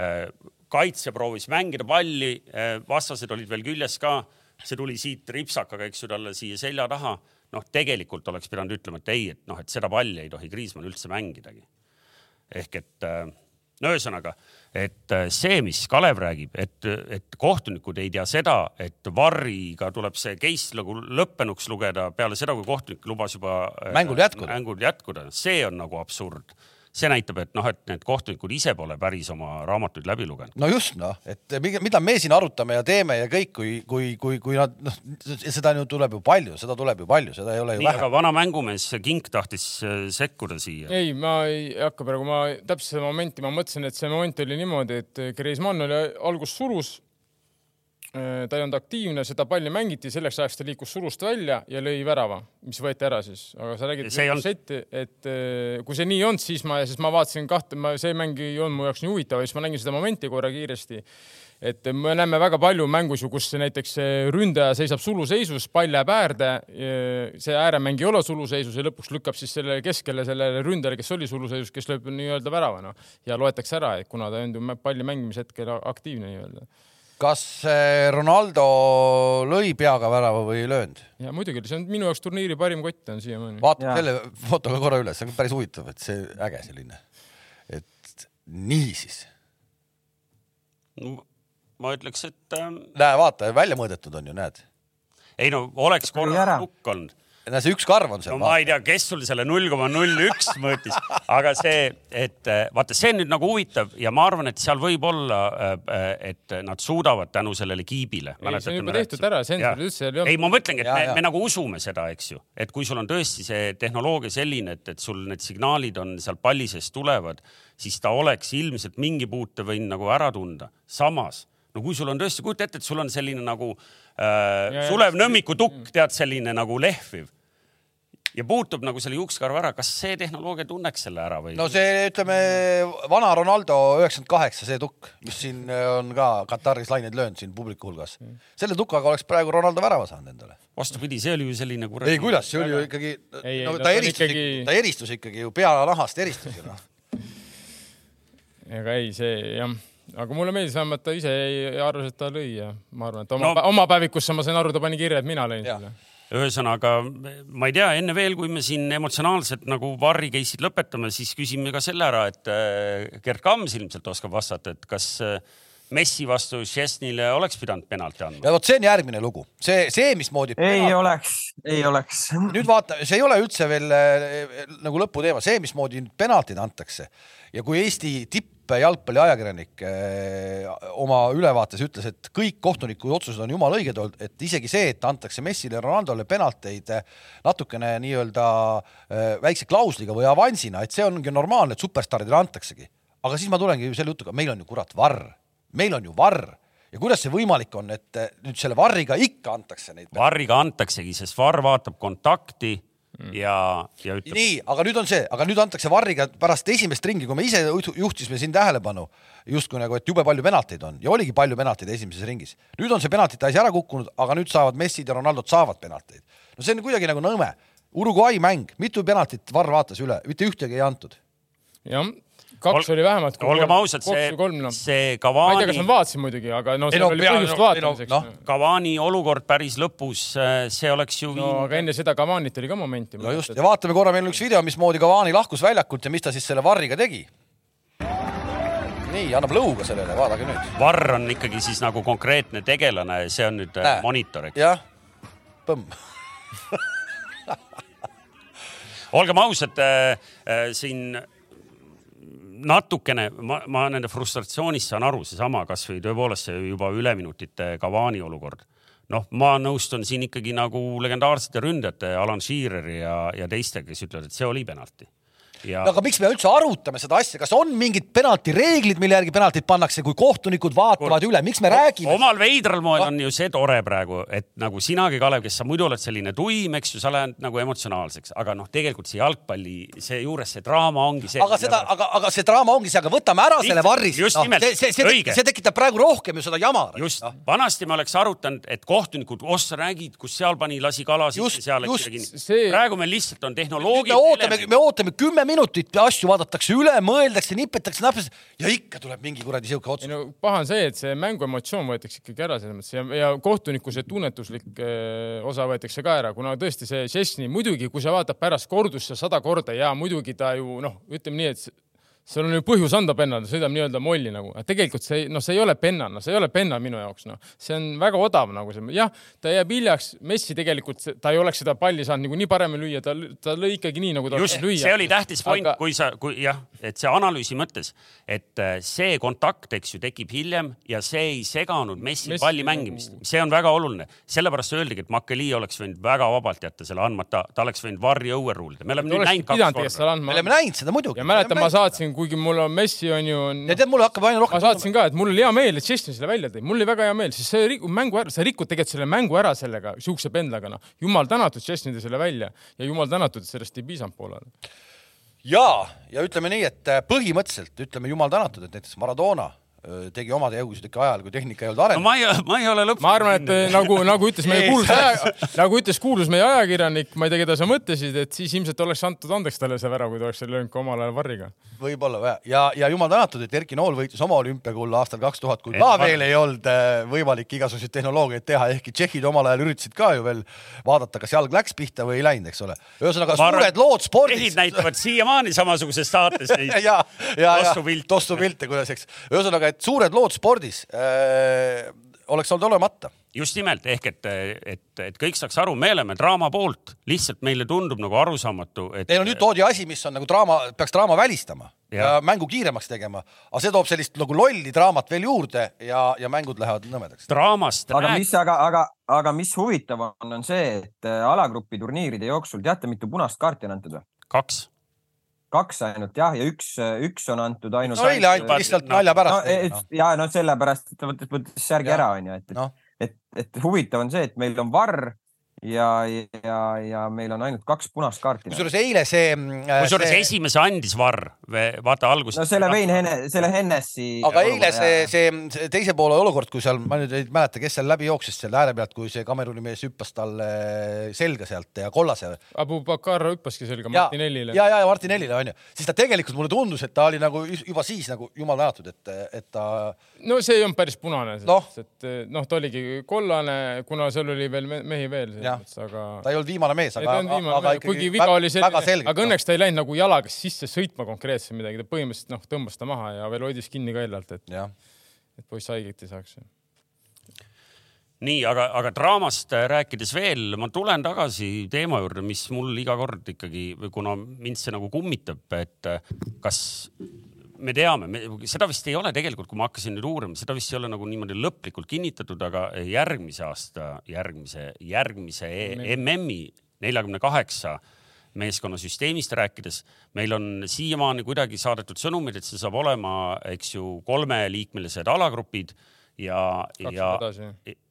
äh, kaitsja proovis mängida palli äh,, vastased olid veel küljes ka see tuli siit ripsakaga, eks ju, talle siia selja taha noh, tegelikult oleks pidanud ütlema, et ei, et noh, et seda palli ei tohi Kriismann üldse mängidagi. ehk et no ühesõnaga, et äh, see, mis Kalev räägib, et, et kohtunikud ei tea seda, et Varriga tuleb see case nagu lõppenuks lugeda peale seda, kui kohtunik lubas juba äh, Mängul jätkuda. mängul jätkuda, see on nagu absurd. See näitab, et noh, et need kohtunikud ise pole päris oma raamatuid läbi lugenud. no just noh, et mi- mida me siin arutame ja teeme ja kõik, kui, kui, kui, kui nad noh, seda ju tuleb ju palju, seda tuleb ju palju, seda ei ole ju nii, aga vähe. vana mängumees Kink tahtis äh, sekkuda siia. ei, ma ei hakka praegu, ma täpselt seda momenti, ma mõtlesin, et see moment oli niimoodi, et Griezmann oli alguses surus. Ta ei olnud aktiivne, seda palli mängiti, selleks ajaks ta liikus surust välja ja lõi värava, mis võeti ära siis, aga sa räägid ei setti, et eh, kui see nii olnud, siis ma, siis ma vaatasin kahte, ma, see mäng ei olnud mu jaoks nii huvitav siis ma nägin seda momenti korra kiiresti. Et me näeme väga palju mängus ju, kus näiteks ründaja seisab suluseisus, pall jääb äärde, see ääremäng ei ole suluseisus ja lõpuks lükkab siis selle keskele sellele ründajale, kes oli suluseisus, kes lööb nii-öelda värava noh. Ja loetakse ära, et kuna ta on ju palli mängimise hetkel aktiivne nii-öelda kas Ronaldo lõi peaga värava või ei löönud? ja muidugi, see on minu jaoks turniiri parim kott on siiamaani. vaata selle foto ka korra üle, see on päris huvitav, et see äge selline, et niisiis ma ütleks, et ähm.... näe, vaata, välja mõõdetud on ju, näed. ei no oleks korra hukk olnud no see üks karv on seal. no ma ei tea, kes sul selle null koma null üks mõõtis, aga see, et äh, vaata, see on nüüd nagu huvitav ja ma arvan, et seal võib olla, äh, et nad suudavad tänu sellele kiibile. ei, see on juba tehtud ära, sensorid üldse ei olnud. ei, ma mõtlengi, et ja, me, ja. me nagu usume seda, eks ju, et kui sul on tõesti see tehnoloogia selline, et, et sul need signaalid on seal palli sees tulevad, siis ta oleks ilmselt mingi puute võinud nagu ära tunda. samas no kui sul on tõesti, kujuta ette, et sul on selline nagu äh, Sulev Nõmmiku tukk, tead, selline nagu lehviv ja puutub nagu selle juukskarva ära, kas see tehnoloogia tunneks selle ära või? no see, ütleme, vana Ronaldo üheksakümmend kaheksa, see tukk, mis siin on ka Kataris laineid löönud siin publiku hulgas. selle tukaga oleks praegu Ronaldo värava saanud endale. vastupidi, see oli ju selline kuradi. ei, kuidas, see oli ju ikkagi, no ta eristus ikkagi... ta eristus ikkagi ju peanahast eristus ju noh. ega ei, see jah aga mulle meeldis vähemalt, ta ise arvas, et ta lõi ja ma arvan, et oma no., oma päevikusse ma sain aru, ta pani kirja, et mina lõin selle ühesõnaga, ma ei tea, enne veel, kui me siin emotsionaalselt nagu Varri case'id lõpetame, siis küsime ka selle ära, et äh, Gerd Kams ilmselt oskab vastata, et kas äh, Messi vastu Šesnile oleks pidanud penalti andma? ja vot see on järgmine lugu, see, see, mismoodi. ei penalt... oleks, ei oleks. nüüd vaata, see ei ole üldse veel äh, nagu lõputeema, see, mismoodi penaltid antakse ja kui Eesti tipp jalgpalliajakirjanik eh, oma ülevaates ütles, et kõik kohtuniku otsused on jumala õiged olnud, et isegi see, et antakse Messile ja Ronaldole penalteid eh, natukene nii-öelda eh, väikse klausliga või avansina, et see ongi normaalne, et superstaaridele antaksegi. aga siis ma tulengi selle jutuga, meil on ju kurat varr, meil on ju varr ja kuidas see võimalik on, et nüüd selle varriga ikka antakse neid? varriga antaksegi, sest varr vaatab kontakti. Ja, ja ütleb. nii, aga nüüd on see, aga nüüd antakse Varriga pärast esimest ringi, kui me ise juhtisime siin tähelepanu justkui nagu, et jube palju penalteid on ja oligi palju penalteid esimeses ringis. nüüd on see penaltite asi ära kukkunud, aga nüüd saavad Messid ja Ronaldod saavad penalteid. no see on kuidagi nagu nõme. Uruguay mäng, mitu penaltit Varr vaatas üle, mitte ühtegi ei antud. jah kaks Ol, oli vähemalt. olgem ausad, see, no. see Cavani. ma ei tea, kas ma vaatasin muidugi, aga no seal no, oli põhjust no, vaatamiseks no.. Cavani olukord päris lõpus, äh, see oleks ju. no aga enne seda Cavanit oli ka momenti. no just ja vaatame korra, meil on üks video, mismoodi Cavani lahkus väljakult ja mis ta siis selle varriga tegi. nii, annab lõuga sellele, vaadake nüüd. varr on ikkagi siis nagu konkreetne tegelane, see on nüüd äh, Näe. monitor, eks. jah, põmm olgem ausad äh,, äh, siin natukene, ma, ma nende frustratsioonist saan aru, seesama kasvõi tõepoolest see juba üleminutite Cavani olukord. noh, ma nõustun siin ikkagi nagu legendaarsete ründajate Alan Sheareri ja, ja teistega, kes ütlevad, et see oli penalti Ja... No, aga miks me üldse arutame seda asja, kas on mingid penaltireeglid, mille järgi penaltid pannakse, kui kohtunikud vaatavad Kur... üle, miks me no, räägime? omal veidral moel on ju see tore praegu, et nagu sinagi, Kalev, kes sa muidu oled selline tuim, eks ju, sa lähed nagu emotsionaalseks, aga noh, tegelikult see jalgpalli seejuures see draama ongi see. aga seda, aga, aga see draama ongi see, aga võtame ära Liht, selle varris. just no, nimelt, see, see, see, see tekitab praegu rohkem ju seda jama. just no., vanasti me oleks arutanud, et kohtunikud, oh sa räägid, kus seal pani, lasi kala sisse, seal läks kinni see.... praegu meil lihtsalt on tehnoloogia. me ootame, me ootame kümme minutit asju vaadatakse üle, mõeldakse, nipetakse, napsatakse ja ikka tuleb mingi kuradi sihuke otsus. no paha on see, et see mängu emotsioon võetakse ikkagi ära selles mõttes ja, ja kohtuniku see tunnetuslik eh, osa võetakse ka ära, kuna tõesti see Šešni muidugi, kui sa vaatad pärast kordusse sada korda ja muidugi ta ju noh, ütleme nii, et seal on ju põhjus anda pennale, sõidab nii-öelda molli nagu, tegelikult see, noh, see ei ole penna, noh, see ei ole penna minu jaoks, noh, see on väga odav nagu see, jah, ta jääb hiljaks, Messi tegelikult, ta ei oleks seda palli saanud niikuinii paremini lüüa, ta, ta lõi ikkagi nii, nagu ta Just, lüüa. see oli tähtis point Aga..., kui sa, kui jah, et see analüüsi mõttes, et äh, see kontakt, eks ju, tekib hiljem ja see ei seganud Messi, Messi palli mängimist, see on väga oluline. sellepärast öeldigi, et Makeli oleks võinud väga vabalt jätta selle andmata, ta oleks võinud varri õue ruulida, me oleme nüüd näinud kaks korda. me oleme näinud seda muidugi. ja mäletan, ma saatsin kuigi mul on Messi on ju no,. ja tead, mul hakkab aina rohkem. ma saatsin ka, et mul oli hea meel, et Chesney selle välja tõi, mul oli väga hea meel, sest see rikub mängu ära, sa rikud tegelikult selle mängu ära sellega, siukse pendlaga, noh. jumal tänatud, Chesney tõi selle välja ja jumal tänatud, et sellest ei piisanud poolele. ja, ja ütleme nii, et põhimõtteliselt ütleme jumal tänatud, et näiteks Maradona tegi omade jõugusid ikka ajal, kui tehnika ei olnud arenenud no,. ma ei, ma ei ole lõpuni. ma arvan, et nagu, nagu ütles meie kuulus aja, nagu ütles kuulus meie ajakirjanik, ma ei tea, keda sa mõtlesid, et siis ilmselt oleks antud andeks talle see värav, kui ta oleks löönud ka omal ajal varriga. võib-olla ja, ja jumal tänatud, et Erki Nool võitis oma olümpiakulla aastal kaks tuhat, kui ka veel ei olnud äh, võimalik igasuguseid tehnoloogiaid teha, ehkki tšehhid omal ajal üritasid ka ju veel vaadata, kas jalg läks pihta või ei läinud, eks ole. ühesõnaga suured lood spordis. tšehhid näitavad siiamaani samasuguses saates neid ja, ja, ja tossupilte, kuidas, eks. ühesõnaga, et suured lood spordis äh, oleks olnud olemata just nimelt ehk et, et, et kõik saaks aru, me oleme draama poolt, lihtsalt meile tundub nagu arusaamatu, et. Teil on nüüd toodi asi, mis on nagu draama, peaks draama välistama ja, ja mängu kiiremaks tegema, aga see toob sellist nagu lolli draamat veel juurde ja, ja mängud lähevad nõmedaks. draamast. aga mis, aga, aga, aga mis huvitav on, on see, et äh, alagrupi turniiride jooksul teate, mitu punast kaarti on antud või? kaks kaks ainult jah, ja üks, üks on antud ainult. no eile ainult lihtsalt no, nalja pärast no,. ja no sellepärast, et ta võttis, võttis särgi ja. ära, onju, et, et no., et, et huvitav on see, et meil on varr ja, ja, ja meil on ainult kaks punast kaarti. kusjuures eile see äh,. kusjuures see... esimese andis Varr, vaata alguses. no selle Vein Hene-, selle Hennessy. aga eile see, see, see teise poole olukord, kui seal, ma nüüd ei mäleta, kes seal läbi jooksis selle ääre pealt, kui see Kameruni mees hüppas talle selga sealt ja kollase. Abu Bakar hüppaski selga Martinellile. ja, ja, ja Martinellile onju, siis ta tegelikult mulle tundus, et ta oli nagu juba siis nagu jumal tänatud, et, et ta. no see ei olnud päris punane, sest et noh, ta oligi kollane, kuna seal oli veel mehi veel mõttes, aga. ta ei olnud viimane mees, aga, aga ikkagi kuigi viga oli selline, aga õnneks ta ei läinud nagu jalaga sisse sõitma konkreetselt midagi, ta põhimõtteliselt noh, tõmbas ta maha ja veel hoidis kinni ka eeldalt, et, et poiss haiget ei saaks. Nii, aga, aga draamast rääkides veel, ma tulen tagasi teema juurde, mis mul iga kord ikkagi, kuna mind see nagu kummitab, et kas me teame, seda vist ei ole tegelikult, kui ma hakkasin nüüd uurima, seda vist ei ole nagu niimoodi lõplikult kinnitatud, aga järgmise aasta, järgmise, järgmise MM-i neljakümne kaheksa meeskonna süsteemist rääkides, meil on siiamaani kuidagi saadetud sõnumid, et see saab olema, eks ju, kolmeliikmelised alagrupid ja, ja,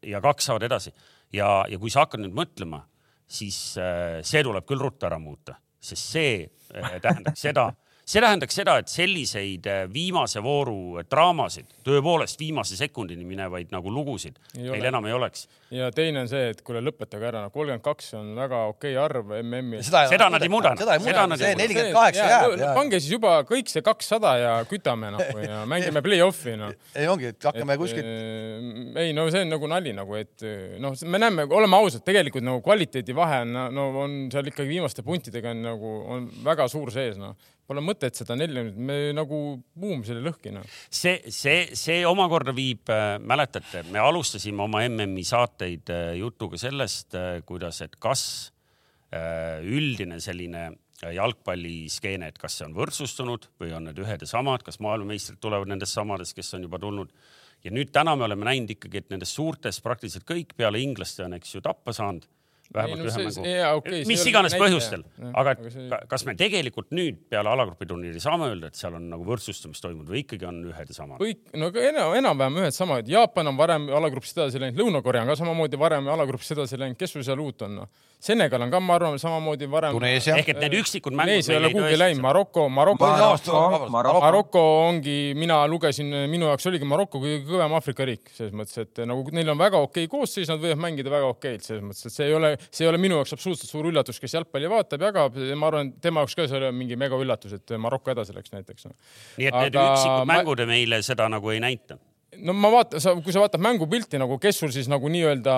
ja kaks saavad edasi. ja, ja kui sa hakkad nüüd mõtlema, siis äh, see tuleb küll ruttu ära muuta, sest see äh, tähendaks seda see tähendaks seda, et selliseid äh, viimase vooru draamasid, tõepoolest viimase sekundini minevaid nagu lugusid meil enam ei oleks. ja teine on see, et kuule, lõpetage ära, kolmkümmend kaks on väga okei okay arv MM-i. seda, seda nad ei muudanud. seda ei muudanud, see nelikümmend kaheksa jääb. pange siis juba kõik see kakssada ja kütame noh ja mängime play-off'i noh. ei ongi, et hakkame kuskilt. Äh, ei no see on nagu nali nagu, et noh, me näeme, oleme ausad, tegelikult nagu kvaliteedivahe on, no on seal ikkagi viimaste puntidega on nagu on väga suur sees noh Pole mõtet seda neljakümmet, me nagu buum selle lõhki noh. see, see, see omakorda viib äh,, mäletate, me alustasime oma MM-i saateid äh, jutuga sellest äh,, kuidas, et kas üldine selline jalgpalliskeene, et kas see on võrdsustunud või on need ühed ja samad, kas maailmameistrid tulevad nendest samadest, kes on juba tulnud. ja nüüd täna me oleme näinud ikkagi, et nendest suurtest praktiliselt kõik peale inglaste on, eks ju, tappa saanud vähemalt ühe mängu. Okay, mis iganes põhjustel, aga see... kas me tegelikult nüüd peale alagrupi turniiri saame öelda, et seal on nagu võrdsustamist toimunud või ikkagi on ühed ja samad? kõik, no enam, enam-vähem ühed samad. Jaapan on varem alagrupist edasi läinud, Lõuna-Korea on ka samamoodi varem alagrupist edasi läinud, kes sul seal uut on no?? Senegal on ka, ma arvan, samamoodi varem. ehk et need üksikud mängud. Tuneesia ei ole kuhugi läinud, Maroko, Maroko, Maroko, ongi, mina lugesin, minu jaoks oligi Maroko kõige kõvem Aafrika riik selles mõttes, et nagu neil on väga okei koosseis, nad võivad mängida väga okeilt selles mõttes, et see ei ole, see ei ole minu jaoks absoluutselt suur üllatus, kes jalgpalli vaatab, jagab. ma arvan, tema jaoks ka see oli mingi mega üllatus, et Maroko edasi läks näiteks. nii et Aga need üksikud mängud meile seda nagu ei näita no ma vaatan, sa, kui sa vaatad mängupilti nagu, kes sul siis nagu nii-öelda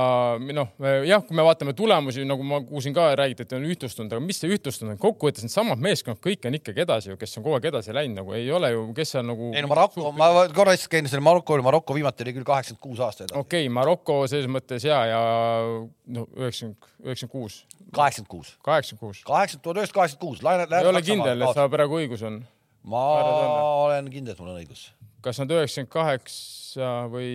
noh, jah, kui me vaatame tulemusi, nagu ma kuulsin ka räägiti, et on ühtlustunud, aga mis see ühtlustunud on, kokkuvõttes needsamad meeskonnad, kõik on ikkagi edasi ju, kes on kogu aeg edasi läinud, nagu ei ole ju, kes seal nagu. ei no Maroko, ma korra lihtsalt käin selle Maroko, Maroko viimati oli küll kaheksakümmend kuus aasta edasi. okei okay,, Maroko selles mõttes ja, ja no üheksakümmend, üheksakümmend kuus. kaheksakümmend kuus. kaheksakümmend kuus. kaheksakümmend, tuhat üheksasada kaheksakümmend kuus. ei ole kindel, et sa praegu õigus on. ma olen kindel, et mul on õigus. Kas nad üheksakümmend kaheksa või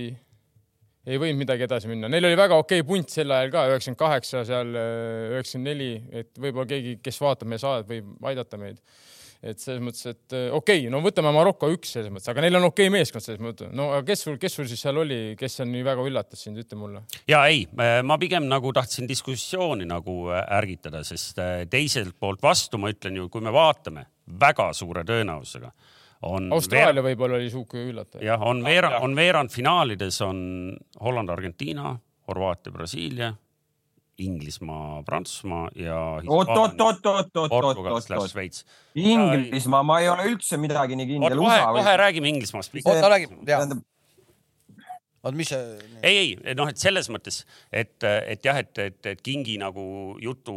ei võinud midagi edasi minna. Neil oli väga okei punt sel ajal ka, üheksakümmend kaheksa, seal äh, üheksakümmend neli, et võib-olla keegi, kes vaatab meie saadet, võib aidata meid. et selles mõttes, et äh, okei okay,, no võtame Maroko üks selles mõttes, aga neil on okei okay meeskond selles mõttes. no aga kes sul, kes sul siis seal oli, kes on nii väga üllatas sind, ütle mulle. ja ei, ma pigem nagu tahtsin diskussiooni nagu äh, ärgitada, sest teiselt poolt vastu ma ütlen ju, kui me vaatame väga suure tõenäosusega on Austraalia võib-olla oli sihuke üllatav. jah, on veerand, on veerandfinaalides on Holland, Argentiina, Horvaatia, Brasiilia, Inglismaa, Prantsusmaa ja oot, oot, oot, oot, oot, oot, oot, oot. Šveits. Inglismaa, ma ei ole üldse midagi nii kindel. kohe, kohe räägime Inglismaast. oota, räägime, jaa oot, mis see? ei, ei noh, et selles mõttes, et, et jah, et, et, et Kingi nagu jutu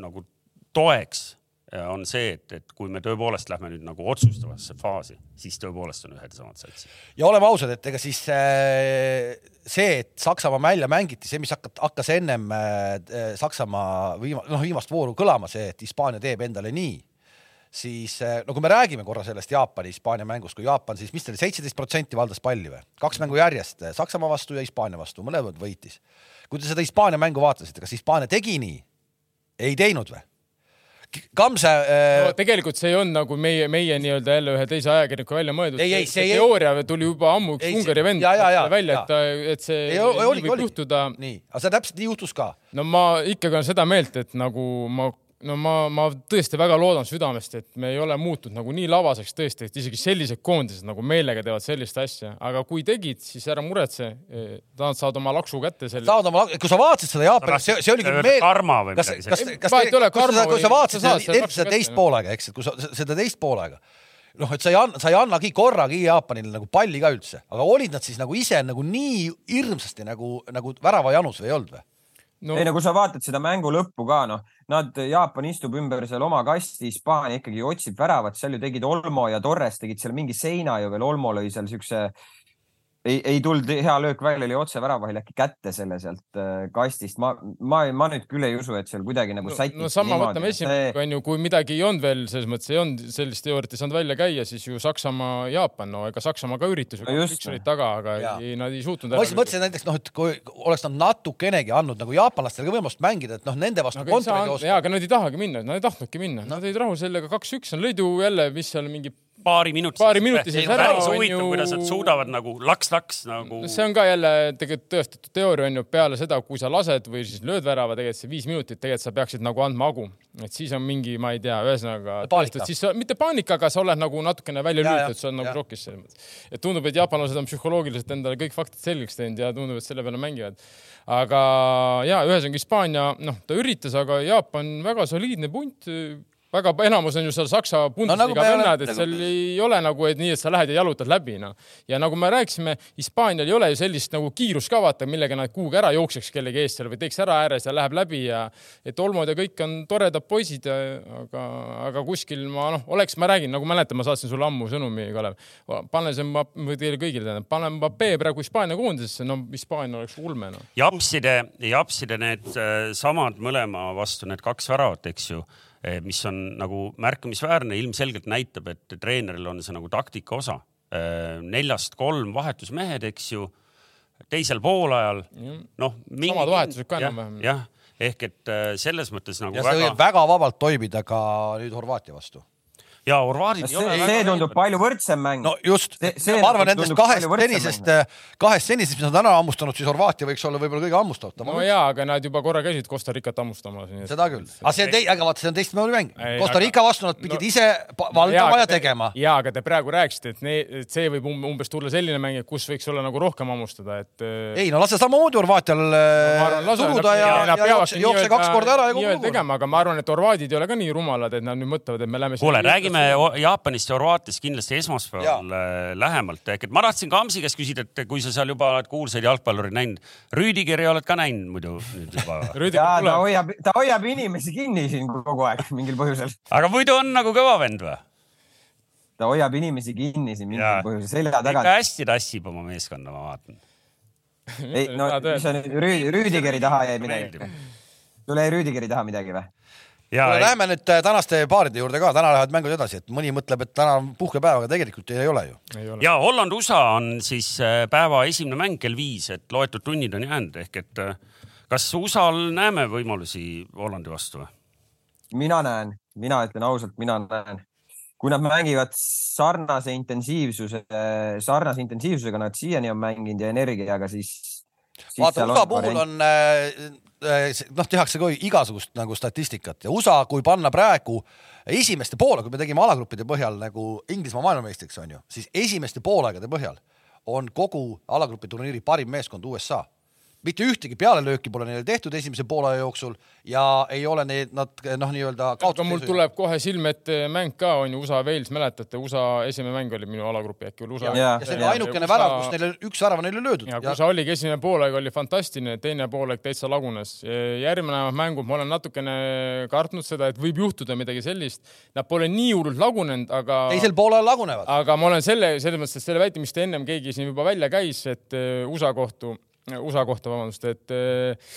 nagu toeks on see, et, et kui me tõepoolest lähme nüüd nagu otsustavasse faasi, siis tõepoolest on ühed ja samad satsid. ja oleme ausad, et ega siis äh, see, et Saksamaa välja mängiti, see, mis hakkas, hakkas ennem äh, Saksamaa viima-, noh, viimast vooru kõlama, see, et Hispaania teeb endale nii, siis äh, no kui me räägime korra sellest Jaapani-Hispaania mängust, kui Jaapan siis, mis ta oli, seitseteist protsenti valdas palli või? kaks mängu järjest Saksamaa vastu ja Hispaania vastu, mõlemad võitis. kui te seda Hispaania mängu vaatasite, kas Hispaania tegi nii? ei teinud või? Kamse äh.... No, tegelikult see ei olnud nagu meie, meie nii-öelda jälle ühe teise ajakirjaniku välja mõeldud. ei, ei, see, see teooria ei... tuli juba ammu üks ei, Ungari vend ja, ja, ja, välja, et, et see ei, oli, võib oli. juhtuda. nii, aga see täpselt nii juhtus ka. no ma ikkagi olen seda meelt, et nagu ma no ma, ma tõesti väga loodan südamest, et me ei ole muutunud nagu nii lavaseks tõesti, et isegi sellised koondised nagu meelega teevad sellist asja, aga kui tegid, siis ära muretse. Nad saavad oma laksu kätte selle. saavad oma, kui sa vaatasid seda Jaapanit, see, see oligi meel. karma või kas, midagi sellist. kas, kas, kas, kui sa, kui sa vaatasid seda, seda teist poolega, eks, et kui sa seda teist poolega noh, et sa ei anna, sa ei annagi korragi Jaapanile nagu palli ka üldse, aga olid nad siis nagu ise nagu nii hirmsasti nagu, nagu väravajanus või ei olnud või? No.. ei no kui sa vaatad seda mängu lõppu ka, noh, nad, Jaapan istub ümber seal oma kasti, Hispaania ikkagi otsib väravat, seal ju tegid Olmo ja Torres tegid seal mingi seina ju veel, Olmo lõi seal siukse ei, ei tulnud hea löök välja, oli otse väravahil äkki kätte selle sealt äh, kastist. ma, ma, ma nüüd küll ei usu, et seal kuidagi nagu no, sätiti. no sama võtame esimene see..., onju, kui midagi ei olnud veel, selles mõttes ei olnud sellist teooriat ei saanud välja käia, siis ju Saksamaa, Jaapan, no ega Saksamaa ka üritas ju no, üks olid taga, aga ja. ei, nad ei suutnud. ma lihtsalt mõtlesin näiteks noh, et kui oleks nad natukenegi andnud nagu jaapanlastele ka võimalust mängida, et noh, nende vastu no, kontori osta. jaa, aga nad ei tahagi minna, nad ei tahtnudki minna no., nad olid rahul sellega kaks-üks, nad lõid ju jälle, mis seal mingi paari minuti paari minuti sees ära. päris huvitav kuidas nad suudavad nagu laks-laks nagu. see on ka jälle tegelikult tõestatud teooria on ju peale seda, kui sa lased või siis lööd värava, tegelikult see viis minutit, tegelikult sa peaksid nagu andma hagu, et siis on mingi, ma ei tea, ühesõnaga. siis mitte paanika, aga sa oled nagu natukene välja lülitatud, sa oled nagu šokis selles mõttes. et tundub, et jaapanlased on psühholoogiliselt endale kõik faktid selgeks teinud ja tundub, et selle peale mängivad. aga ja ühesõnaga Hispaania, noh, ta üritas, aga Jaapan väga soliidne punt väga enamus on ju seal Saksa Bundesliga no, nagu vennad, et nagu... seal ei ole nagu, et nii, et sa lähed ja jalutad läbi, noh. ja nagu me rääkisime, Hispaanial ei ole ju sellist nagu kiirust ka vaata, millega nad kuhugi ära jookseks kellegi eest seal või teeks ära ääres ja läheb läbi ja et Olmod ja kõik on toredad poisid, aga, aga kuskil ma noh, oleks, ma räägin, nagu mäletan, ma saatsin sulle ammu sõnumi, Kalev. pane see või teile kõigile tähendab, pane Mbappe praegu Hispaania koondisesse, no Hispaania oleks ulme noh. japside, japside need äh, samad mõlema vastu, need kaks väravat, eks ju mis on nagu märkimisväärne, ilmselgelt näitab, et treeneril on see nagu taktika osa. Eh, neljast kolm vahetusmehed, eks ju, teisel poolajal, noh. samad vahetused ka enam-vähem. jah, ehk et eh, selles mõttes nagu. ja see väga... võib väga vabalt toimida ka nüüd Horvaatia vastu ja horvaadid ei ole. see tundub palju võrdsem mäng. no just, ma arvan nendest kahest senisest, kahest senisest, mis nad täna hammustanud, siis Horvaatia võiks olla võib-olla kõige hammustavam. no jaa, aga nad juba korra käisid Costa Ricat hammustamas. seda küll, aga see on tei-, aga vaata, see on teistmoodi mäng. Costa Rica vastu nad pidid no, ise valdama ja tegema. jaa, aga te praegu rääkisite, et, ne, et see võib um-, umbes tulla selline mäng, kus võiks olla nagu rohkem hammustada, et. ei no lase samamoodi Horvaatial no, suruda ja, ja, jookse, kaks korda ära ja kogu lugu. tegema, aga ma arvan, et horvaadid ei ole ka nii rumalad, et nad nüüd mõtlevad, et me läheme. kuule, räägime Jaapanist ja Horvaatiast kindlasti esmaspäeval ja. Äh, lähemalt, ehk et ma tahtsin Kamsi käest küsida, et kui sa seal juba oled kuulsaid jalgpallureid näinud, Rüüdigeri oled ka näinud muidu nüüd juba ja ta hoiab, ta hoiab inimesi kinni siin kogu aeg mingil põhjusel. aga muidu on nagu kõva vend või? ta hoiab inimesi kinni siin mingil põhjusel, selja taga. ikka hästi tassib oma meeskonda, ma vaatan. ei no, mis sa nüüd Rüüdigeri taha jäi midagi? sul jäi Rüüdigeri taha midagi või? Kuule, läheme nüüd äh, tänaste paaride juurde ka, täna lähevad mängud edasi, et mõni mõtleb, et täna on puhkepäev, aga tegelikult ei ole ju. ja Holland-USA on siis äh, päeva esimene mäng kell viis, et loetud tunnid on jäänud, ehk et äh, kas USA-l näeme võimalusi Hollandi vastu või? mina näen, mina ütlen ausalt, mina näen. kui nad mängivad sarnase intensiivsuse, sarnase intensiivsusega nad siiani on mänginud ja energiaga, siis, siis. vaata, USA puhul on noh, tehakse ka igasugust nagu statistikat ja USA, kui panna praegu esimeste poole, kui me tegime alagruppide põhjal nagu Inglismaa maailmameistriks on ju, siis esimeste poolaegade põhjal on kogu alagrupi turniiri parim meeskond USA mitte ühtegi pealelööki pole neile tehtud esimese poole jooksul ja ei ole need, nad noh, nii-öelda. aga mul tuleb kohe silme ette mäng ka on ju USA-Wales, mäletate, USA esimene mäng oli minu alagrupi äkki veel USA. ja, ja see oli ainukene USA... värav, kus neile üks värav on neile löödud. ja kui sa oligi esimene poolaeg oli fantastiline, teine poolaeg täitsa lagunes. järgmine mängud ma olen natukene kartnud seda, et võib juhtuda midagi sellist. Nad pole nii hullult lagunenud, aga. teisel poolel lagunevad. aga ma olen selle, selles mõttes, et selle väite, mis ta ennem keegi siin juba välja käis, et eh, USA kohtu USA kohta, vabandust, et eh,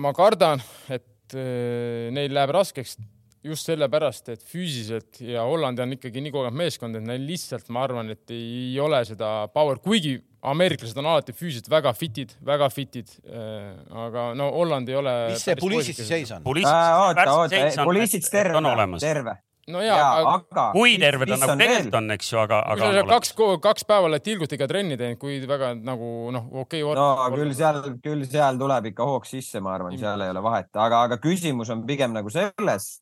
ma kardan, et eh, neil läheb raskeks just sellepärast, et füüsiliselt ja Hollandi on ikkagi nii kogenud meeskond, et neil lihtsalt, ma arvan, et ei ole seda power, kuigi ameeriklased on alati füüsiliselt väga fitid, väga fitid. Eh, aga no Holland ei ole. mis see Pulissitsi seis on? Pulissits terve, terve no ja, ja, aga kui terved on nagu tegelikult on, eks ju, aga, aga. kui sa kaks, kaks päeva oled tilgutiga trenni teinud, kui väga nagu noh, okei okay,. no küll seal, küll seal tuleb ikka hoog sisse, ma arvan, seal ei ole vahet, aga, aga küsimus on pigem nagu selles.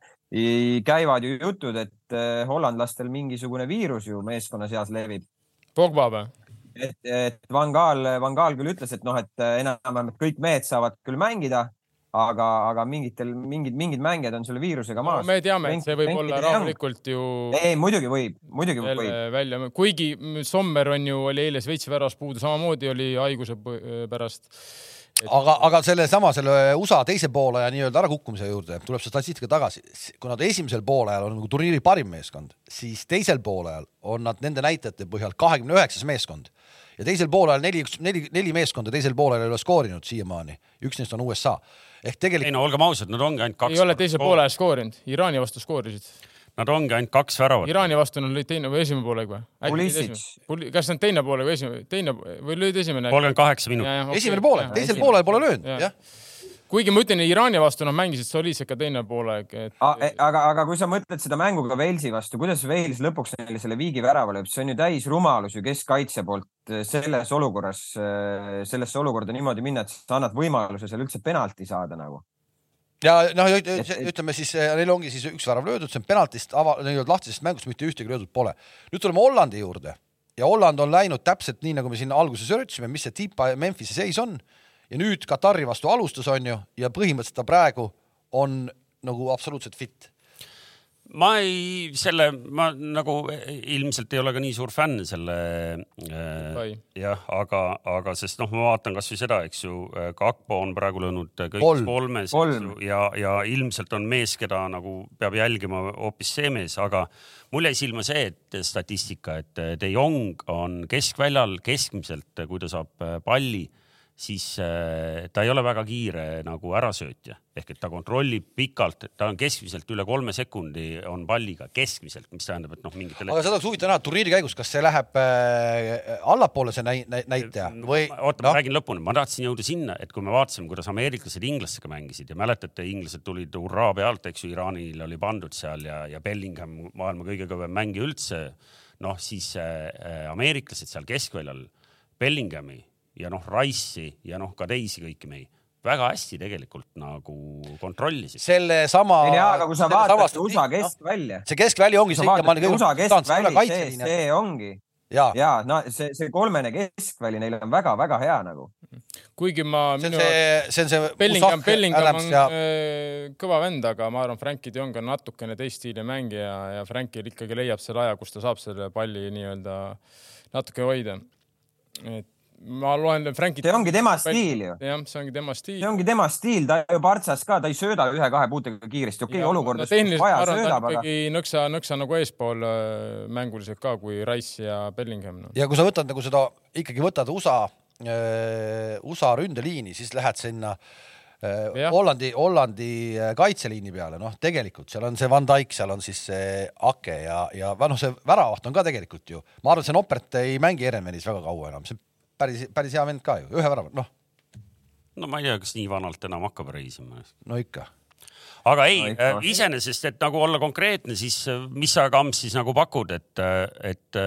käivad ju jutud, et eh, hollandlastel mingisugune viirus ju meeskonna seas levib. Pogba või? et, et Van Gaal, Van Gaal küll ütles, et noh, et enam-vähem kõik mehed saavad küll mängida aga, aga mingitel, mingid, mingid mängijad on selle viirusega maas no,. me teame, et see võib Mäng, olla rahulikult ju. ei, muidugi võib, muidugi võib. välja, kuigi Sommer on ju, oli eile Šveitsi väravas puudu, samamoodi oli haiguse pärast et.... aga, aga sellesama, selle USA teise poole ja nii-öelda ärakukkumise juurde tuleb see statistika tagasi. kui nad esimesel poolajal on nagu turniiri parim meeskond, siis teisel poolajal on nad nende näitajate põhjal kahekümne üheksas meeskond ja teisel poolajal neli, neli, neli meeskonda teisel poolel ei ole skoorinud siiamaani, üks neist on USA ehk tegelikult. ei no olgem ausad, nad ongi ainult kaks. ei ole teise poole ajal skoorinud, Iraani vastu skoorisid. Nad ongi ainult kaks väravat. Iraani vastu nad lõid teine või esimene pooleg või? kas see on teine poole või esimene, teine või lõid esimene? kolmkümmend kaheksa minutit. Okay. esimene poolek, teisel poolel pole löönud, jah kuigi ma ütlen, Iraani vastu nad mängisid soliidselt ka teine poolaeg et.... aga, aga kui sa mõtled seda mängu ka Walesi vastu, kuidas Wales lõpuks neile selle viigi värava lööb, see on ju täis rumalus ju keskkaitse poolt eh, selles olukorras, eh, sellesse olukorda niimoodi minna, et sa annad võimaluse seal üldse penalti saada nagu. Ja noh, ütleme siis eh, neil ongi siis üks värav löödud, see on penaltist ava-, nii-öelda lahtisest mängust mitte ühtegi löödud pole. nüüd tuleme Hollandi juurde. Ja Holland on läinud täpselt nii, nagu me siin alguses üritasime, mis see tipa Memphise seis on ja nüüd Katari vastu alustas, on ju, ja põhimõtteliselt ta praegu on nagu absoluutselt fit ma ei, selle, ma nagu ilmselt ei ole ka nii suur fänn selle äh,. jah, aga, aga sest noh, ma vaatan kasvõi seda, eks ju, Kakpo on praegu löönud kõik kolmes kolm. ja, ja ilmselt on mees, keda nagu peab jälgima hoopis see mees, aga mul jäi silma see, et statistika, et De Jong on keskväljal keskmiselt, kui ta saab palli siis äh, ta ei ole väga kiire nagu ärasöötja ehk et ta kontrollib pikalt, ta on keskmiselt üle kolme sekundi on palliga keskmiselt, mis tähendab, et noh, mingitel. aga seda oleks huvitav näha turniiri käigus, kas see läheb äh, allapoole see näi, näi, näitaja või? oota no., ma räägin lõpuni, ma tahtsin jõuda sinna, et kui me vaatasime, kuidas ameeriklased inglastega mängisid ja mäletate, inglased tulid hurraa pealt, eks ju, Iraanil oli pandud seal ja, ja Bellingham maailma kõige kõvem mängija üldse. noh, siis äh, ameeriklased seal keskväljal Bellinghami ja noh, Rice'i ja noh, ka teisi kõiki mehi väga hästi tegelikult nagu kontrollisid. sellesama. aga kui sa vaatad USA keskvälja. see keskväli ongi see. USA keskväli, see, see ongi. ja, ja no see, see kolmene keskväli neil on väga-väga hea nagu. kuigi ma. see on see, see on see. Bellingham, Bellingham on ja... Äh, kõva vend, aga ma arvan, Frankie de Jong on natukene teist stiili mängija ja Frankil ikkagi leiab selle aja, kus ta saab selle palli nii-öelda natuke hoida. et ma loen Frankit. see ongi tema stiil ju. jah, see ongi tema stiil. see ongi tema stiil, ta ju Partsas ka, ta ei sööda ühe-kahe puutega kiiresti, okei okay, olukordades no,. vaja söödab, aga. nõksa, nõksa nagu eespool äh, mänguliselt ka kui Rice ja Bellingham no.. ja kui sa võtad nagu seda, ikkagi võtad USA äh,, USA ründeliini, siis lähed sinna äh, Ja. Hollandi, Hollandi äh, kaitseliini peale, noh, tegelikult seal on see Van Dijk, seal on siis see Ake ja, ja noh, see väravaht on ka tegelikult ju, ma arvan, et see Noppert ei mängi Eremenis väga kaua enam, see päris, päris hea vend ka ju, ühe värava, noh. no ma ei tea, kas nii vanalt enam hakkab reisima. no ikka. aga ei no, äh, iseenesest, et nagu olla konkreetne, siis äh, mis sa, Kamps, siis nagu pakud, et, äh, et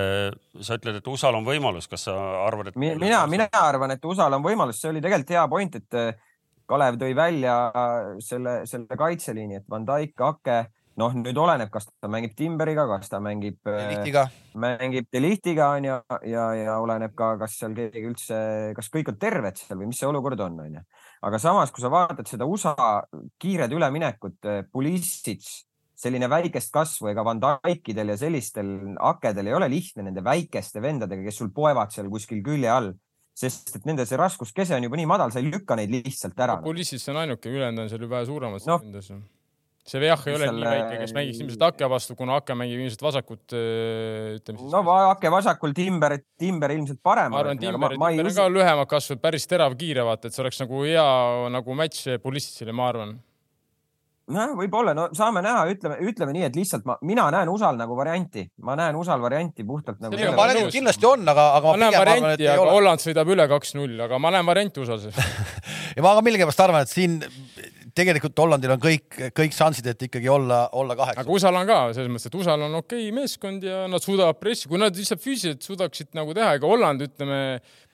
sa ütled, et USA-l on võimalus, kas sa arvad, et mina, mina arvan, et USA-l on võimalus, see oli tegelikult hea point, et Kalev tõi välja selle, selle kaitseliini, et Van Dijk, Ake, noh, nüüd oleneb, kas ta mängib Timberiga, kas ta mängib, Delihtiga. mängib Delihtiga on ju ja, ja, ja oleneb ka, kas seal keegi üldse, kas kõik on terved seal või mis see olukord on, on ju. aga samas, kui sa vaatad seda USA kiired üleminekut, Pulisic, selline väikest kasvu, ega Van Dijkidel ja sellistel akedel ei ole lihtne nende väikeste vendadega, kes sul poevad seal kuskil külje all sest et nende see raskuskese on juba nii madal, sa ei lükka neid lihtsalt ära. Pulisic on ainuke, ülejäänud on seal ju vähe suuremad no, see Vjah ei ole nii väike, kes mängiks ilmselt Ake vastu, kuna Ake mängib ilmselt vasakut, ütleme siis. no Ake vasakul, Timber, Timber ilmselt parem. ma arvan, Timber, Timber on ka lühemalt kasvanud, päris terav, kiire, vaata, et see oleks nagu hea nagu matš Pulissile, ma arvan nojah, võib-olla, no saame näha, ütleme, ütleme nii, et lihtsalt ma, mina näen USA-l nagu varianti, ma näen USA-l varianti puhtalt nagu. ma näen, kindlasti on, aga, aga. ma näen varianti, aga Holland sõidab üle kaks-null, aga ma näen varianti USA-s ja ma ka millegipärast arvan, et siin tegelikult Hollandil on kõik, kõik šansid, et ikkagi olla, olla kaheksa. aga USA-l on ka selles mõttes, et USA-l on okei okay meeskond ja nad suudavad pressi, kui nad lihtsalt füüsiliselt suudaksid nagu teha, ega Holland, ütleme,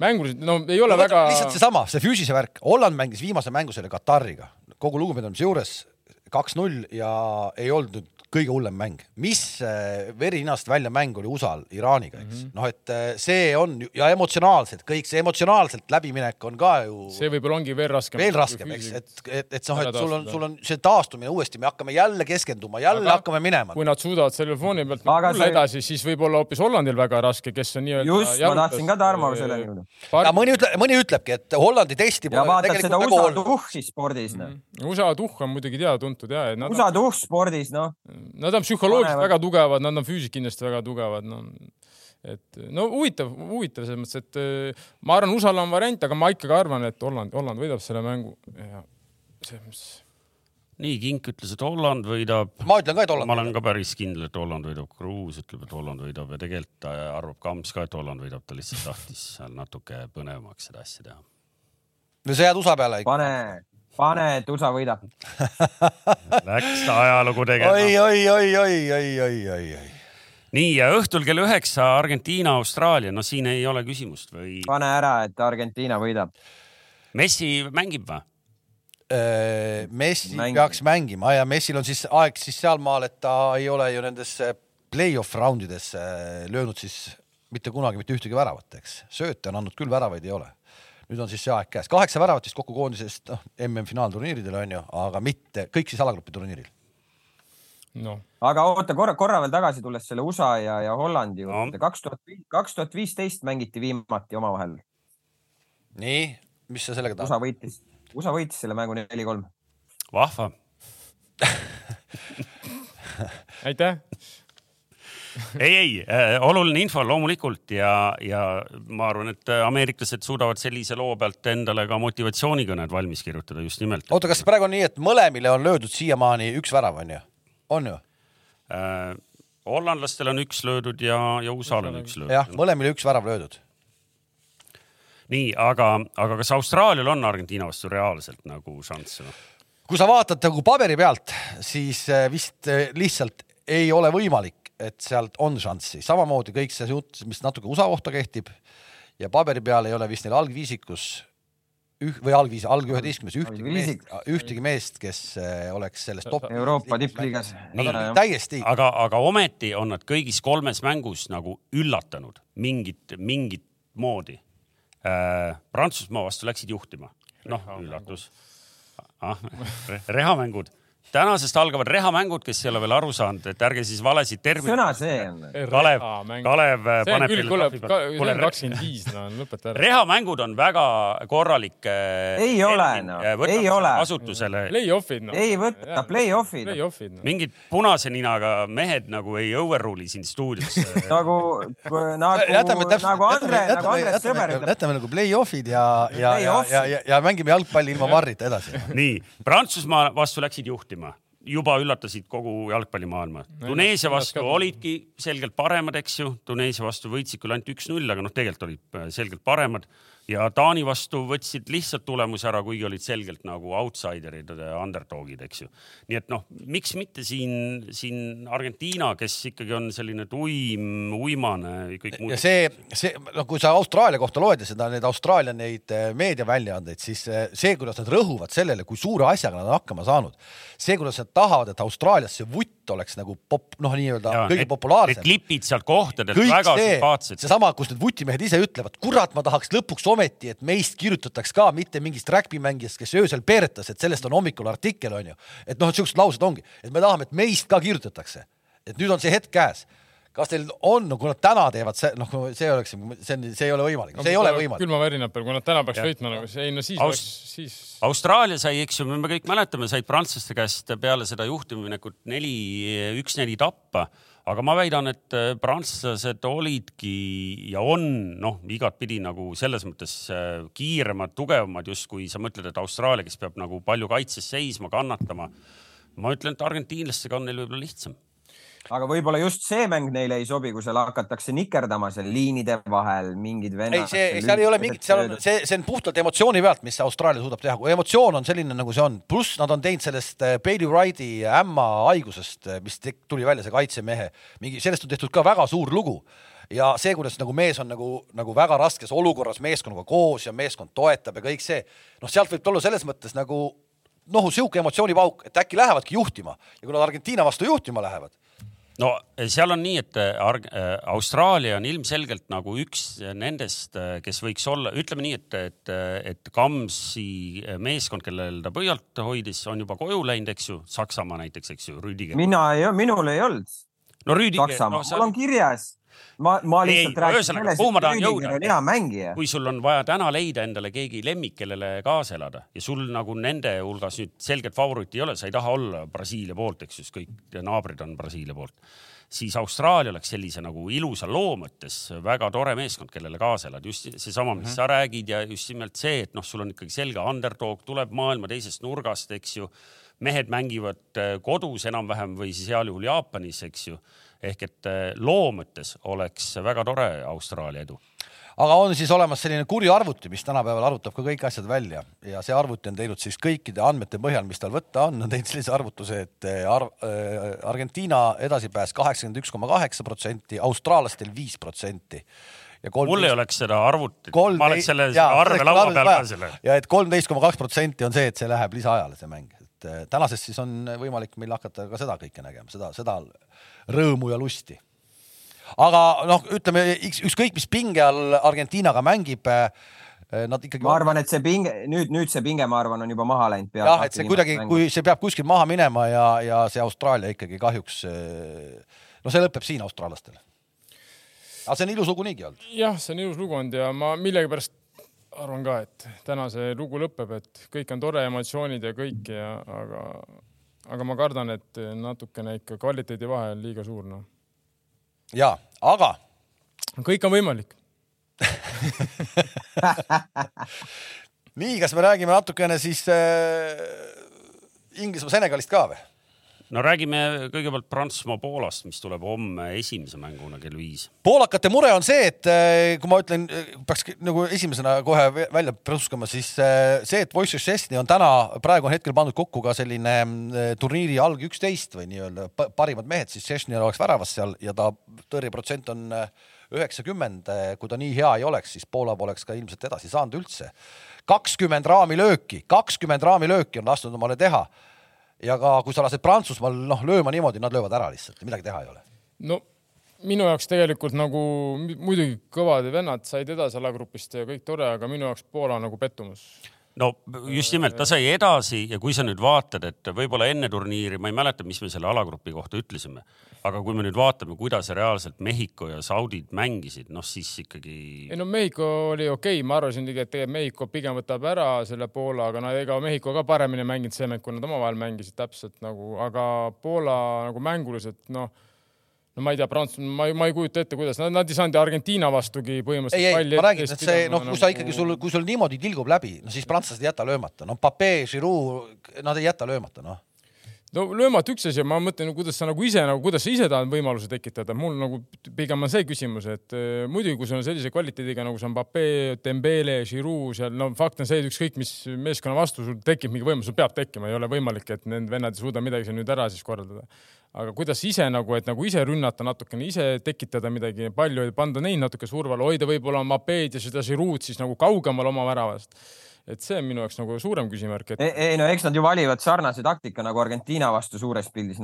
mänguliselt, no ei ole no, väga. lihtsalt seesama, see füüsilise värk, Holland mängis viimase mängu selle Katariga, kogu lugupidamise juures kaks-null ja ei olnud kõige hullem mäng. mis äh, verinast välja mäng oli USA-l Iraaniga, eks mm -hmm.. noh, et äh, see on ja emotsionaalselt kõik see emotsionaalselt läbiminek on ka ju. see võib-olla ongi veel raskem. veel raskem, eks, et, et, et noh, et sul on, sul on see taastumine uuesti, me hakkame jälle keskenduma, jälle aga hakkame minema. kui nad suudavad selle fooni pealt tulla see... edasi, siis võib-olla hoopis Hollandil väga raske, kes on nii-öelda. just, ma tahtsin ka Tarmo selleni jõuda. ja mõni ütleb, mõni ütlebki, et Hollandi testi pole. ja vaatad seda USA tuhhi spordis mm. -hmm. USA tuhh on muidugi teada-tuntud ja. USA tuhh spordis, noh. Nad on psühholoogiliselt väga tugevad, nad on füüsiliselt kindlasti väga tugevad, no et no huvitav, huvitav selles mõttes, et äh, ma arvan, USA-l on variant, aga ma ikkagi arvan, et Holland, Holland võidab selle mängu ja selles mõttes nii, Kink ütles, et Holland võidab. ma ütlen ka, et Holland ma olen ka päris kindel, et Holland võidab. Kruus ütleb, et Holland võidab ja tegelikult arvab Kamps ka, et Holland võidab, ta lihtsalt tahtis seal natuke põnevamaks seda asja teha. no sa jääd USA peale ikka. pane, pane, et USA võidab Läks ajalugu tegema. oi, oi, oi, oi, oi, oi, oi, oi. nii ja õhtul kell üheksa Argentiina, Austraalia, no siin ei ole küsimust või? pane ära, et Argentiina võidab. Messi mängib või? Äh, Messi Mängib. peaks mängima ja Messil on siis aeg siis sealmaal, et ta ei ole ju nendesse play-off raundidesse löönud siis mitte kunagi mitte ühtegi väravat, eks. sööte on andnud küll, väravaid ei ole nüüd on siis see aeg käes, kaheksa väravat vist kokku koondisest, noh, MM-finaalturniiridel on ju, aga mitte kõik siis alagrupi turniiril. No.. aga oota korra, korra veel tagasi tulles selle USA ja, ja Hollandi juurde, kaks tuhat, kaks tuhat viisteist mängiti viimati omavahel. nii, mis sa sellega tahad? USA võitis, USA võitis selle mängu neli-kolm. vahva. Aitäh ei, ei äh, oluline info loomulikult ja, ja ma arvan, et äh, ameeriklased suudavad sellise loo pealt endale ka motivatsioonikõned valmis kirjutada just nimelt. oota, kas praegu on nii, et mõlemile on löödud siiamaani üks värav, on ju? on ju äh,? hollandlastel on üks löödud ja, ja USA-l on üks löödud. jah, mõlemile üks värav löödud. nii, aga, aga kas Austraalial on Argentiina vastu reaalselt nagu šanss? kui sa vaatad nagu paberi pealt, siis äh, vist lihtsalt ei ole võimalik et sealt on šanssi, samamoodi kõik see jutt, mis natuke USA kohta kehtib ja paberi peal ei ole vist neil algviisikus üh- või algviis, alg üheteistkümnes ühtegi meest, ühtegi meest, kes äh, oleks selles top. Euroopa tippliigas. täiesti. aga, aga ometi on nad kõigis kolmes mängus nagu üllatanud mingit, mingit moodi äh,. Prantsusmaa vastu läksid juhtima, noh, üllatus ah, rehamängud tänasest algavad rehamängud, kes ei ole veel aru saanud, et ärge siis valesid termineid. sõna see on. Kalev, Kalev see paneb küll, kuule, see on kakskümmend viis, no lõpeta ära. rehamängud on väga korralik. ei ole, noh, ei ole. asutusele. Play-off'id, noh. ei võta, play-off'id. Play no. mingid punase ninaga mehed nagu ei overrule'i siin stuudios nagu, nagu, nagu Andre, nagu Andres Sõber ütleb. jätame nagu play-off'id ja, ja, ja, ja, ja, ja mängime jalgpalli ilma varrita edasi. nii, Prantsusmaa vastu läksid juhtima juhtima, juba üllatasid kogu jalgpallimaailma. Tuneesia vastu olidki selgelt paremad, eks ju, Tuneesia vastu võitsid küll ainult üks-null, aga noh, tegelikult olid äh, selgelt paremad. ja Taani vastu võtsid lihtsalt tulemuse ära, kuigi olid selgelt nagu outsider'id, underdog'id, eks ju. nii et noh, miks mitte siin, siin Argentiina, kes ikkagi on selline tuim, uimane, kõik muud. ja see, see, no kui sa Austraalia kohta loed ja seda, neid Austraalia neid eh, meediaväljaandeid, siis see, kuidas nad rõhuvad sellele, kui suure asjaga nad on hakkama saanud, see, kuidas nad tahavad, et Austraalias see vutt oleks nagu pop, noh, nii-öelda kõige populaarsem. klipid seal kohtadelt väga sümpaatsed. seesama, kus need vutimehed ise ütlevad, kurat, ma tahaks lõpuks ometi, et meist kirjutataks ka, mitte mingist räkpimängijast, kes öösel peeretas, et sellest on hommikul artikkel, on ju. et noh, et siuksed laused ongi, et me tahame, et meist ka kirjutatakse. et nüüd on see hetk käes kas teil on, kui nad täna teevad, see noh, see oleks, see on, see ei ole võimalik no,, see ei ole võimalik. külmavärina peal, kui nad täna peaks võitma nagu, ei no siis Aust oleks, siis. Austraalia sai, eks ju, me kõik mäletame, said prantslaste käest peale seda juhtiminekut neli, üks-neli tappa aga ma väidan, et äh, prantslased olidki ja on noh, igatpidi nagu selles mõttes äh, kiiremad, tugevamad, justkui sa mõtled, et Austraalia, kes peab nagu palju kaitses seisma, kannatama. ma ütlen, et argentiinlastega on neil võib-olla lihtsam aga võib-olla just see mäng neile ei sobi, kui seal hakatakse nikerdama seal liinide vahel, mingid vennad. ei, see, seal ei ole mingit, seal on see, see on puhtalt emotsiooni pealt, mis Austraalia suudab teha, kui emotsioon on selline, nagu see on, pluss nad on teinud sellest äh, Bailey Wrighti ämma haigusest, äh, mis tuli välja, see kaitsemehe, mingi, sellest on tehtud ka väga suur lugu. Ja see, kuidas nagu mees on nagu, nagu väga raskes olukorras meeskonnaga koos ja meeskond toetab ja kõik see, noh, sealt võib tulla selles mõttes nagu noh, sihuke emotsioonipauk, et äkki lähevadki juhtima. Ja kui nad Argentiina vastu juhtima lähevad no seal on nii, et äh, äh, Austraalia on ilmselgelt nagu üks nendest, kes võiks olla, ütleme nii, et, et, et Kamsi meeskond, kellel ta pöialt hoidis, on juba koju läinud, eks ju, Saksamaa näiteks, eks ju, Rüdiger. mina ei, minul ei olnud. no Rüdiger. Saksamaa no,, mul on kirjas ma, ma lihtsalt räägin sellest, et Rüüdiger on hea mängija. kui sul on vaja täna leida endale keegi lemmik, kellele kaasa elada ja sul nagu nende hulgas nüüd selget favoriiti ei ole, sa ei taha olla Brasiilia poolt, eks ju, kõik naabrid on Brasiilia poolt, siis Austraalia oleks sellise nagu ilusa loo mõttes väga tore meeskond, kellele kaasa elada, just seesama, mis mm -hmm. sa räägid ja just nimelt see, et noh, sul on ikkagi selge underdog, tuleb maailma teisest nurgast, eks ju mehed mängivad äh, kodus enam-vähem või siis heal juhul Jaapanis, eks ju ehk et äh, loo mõttes oleks väga tore Austraalia edu. Aga on siis olemas selline kuri arvuti, mis tänapäeval arvutab ka kõik asjad välja. Ja see arvuti on teinud siis kõikide andmete põhjal, mis tal võtta on, on teinud sellise arvutuse, et äh, Ar äh, Argentiina edasipääs kaheksakümmend üks koma kaheksa protsenti, austraallastel viis protsenti. Ja kolm mul ei oleks seda arvutit, ma oleks selle arve laua peal ka selle. ja et kolmteist koma kaks protsenti on see, et see läheb lisaajale, see mäng, et tänasest siis on võimalik meil hakata ka seda kõike nägema, seda, seda rõõmu ja lusti. aga noh, ütleme ükskõik mis pinge all Argentiinaga mängib äh, Nad ikkagi. ma arvan, et see pinge nüüd, nüüd see pinge, ma arvan, on juba maha läinud. jah, et see kuidagi, kui see peab kuskil maha minema ja, ja see Austraalia ikkagi kahjuks, äh, no see lõpeb siin austraallastel. aga see on ilus lugu niigi olnud. jah, see on ilus lugu olnud ja ma millegipärast arvan ka, et täna see lugu lõpeb, et kõik on tore, emotsioonid ja kõik ja, aga aga ma kardan, et natukene ikka kvaliteedi vahe on liiga suur, noh. ja, aga. kõik on võimalik nii, kas me räägime natukene siis äh, Inglismaa Senegalist ka või? No räägime kõigepealt Prantsusmaa-Poolast, mis tuleb homme esimese mänguna kell viis. poolakate mure on see, et eh, kui ma ütlen, eh, peaks nagu esimesena kohe välja pruskama, siis eh, see, et Wojciech Szczesny on täna, praegu on hetkel pandud kokku ka selline turniiri alg üksteist või nii-öelda parimad mehed, siis Szczesny oleks väravas seal ja ta tõrjeprotsent on üheksakümmend, kui ta nii hea ei oleks, siis Poola poleks ka ilmselt edasi saanud üldse. kakskümmend raamilööki, kakskümmend raamilööki on lastud omale teha ja ka kui sa lased Prantsusmaal noh lööma niimoodi, nad löövad ära lihtsalt, midagi teha ei ole. no minu jaoks tegelikult nagu muidugi kõvad vennad said edasi alagrupist ja kõik tore, aga minu jaoks Poola nagu pettumus no just nimelt, ta sai edasi ja kui sa nüüd vaatad, et võib-olla enne turniiri, ma ei mäleta, mis me selle alagrupi kohta ütlesime, aga kui me nüüd vaatame, kuidas reaalselt Mehhiko ja Saudid mängisid, noh siis ikkagi. ei no Mehhiko oli okei okay., ma arvasin tegelikult, et Mehhiko pigem võtab ära selle Poola, aga no ega Mehhiko ka paremini mänginud see mäng, kui nad omavahel mängisid täpselt nagu, aga Poola nagu mänguliselt noh no ma ei tea, Prantsusmaa, ma ei, ma ei kujuta ette, kuidas nad, nad ei saanud Argentiina vastugi põhimõtteliselt. ei, ei, ma räägin, et see noh, kui sa ikkagi sul, kui sul niimoodi tilgub läbi, no siis prantslased ei jäta löömata, no Pape, Giroud, nad ei jäta löömata, noh no löömatu üks asi, ma mõtlen, kuidas sa nagu ise nagu, kuidas sa ise tahad võimaluse tekitada, mul nagu pigem on see küsimus, et äh, muidugi, kui sul on sellise kvaliteediga nagu see Mbappe, Dembele, Giroud seal, no fakt on see, et ükskõik mis meeskonna vastu sul tekib mingi võimalus, sul peab tekkima, ei ole võimalik, et need vennad ei suuda midagi seal nüüd ära siis korraldada. aga kuidas ise nagu, et nagu ise rünnata natukene, ise tekitada midagi palju, panda neid natuke surve alla, hoida võib-olla Mbappe'd ja seda Giroud siis nagu kaugemal oma väravast et see on minu jaoks nagu suurem küsimärk et.... ei, ei no eks nad ju valivad sarnase taktika nagu Argentiina vastu suures pildis.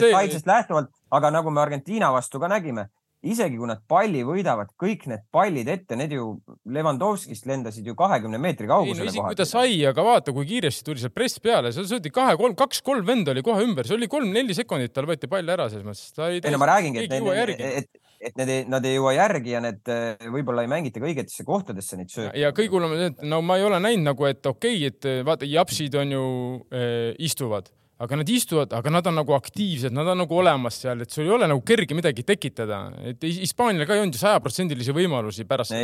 see. kaitsest lähtuvalt, aga nagu me Argentiina vastu ka nägime, isegi kui nad palli võidavad, kõik need pallid ette, need ju Levandovskist lendasid ju kahekümne meetri kaugusele. isegi kui ta sai, aga vaata, kui kiiresti tuli see press peale, seal söödi kahe-kolm, kaks-kolm venda oli kohe ümber, see oli kolm-neli sekundit, tal võeti pall ära selles mõttes. ei no ma räägingi, et, et, et need ei, nad ei jõua järgi ja need eh, võib-olla ei mängita ka õigetesse kohtadesse neid sööte. ja kõige hullem on see, et no ma ei ole näinud nagu, et okei okay,, et eh, vaata, japsid on ju äh, istuvad, aga nad istuvad, aga nad on nagu aktiivsed, nad on nagu olemas seal, et sul ei ole nagu kerge midagi tekitada. et Hispaanial ka ei olnud ju sajaprotsendilisi võimalusi pärast.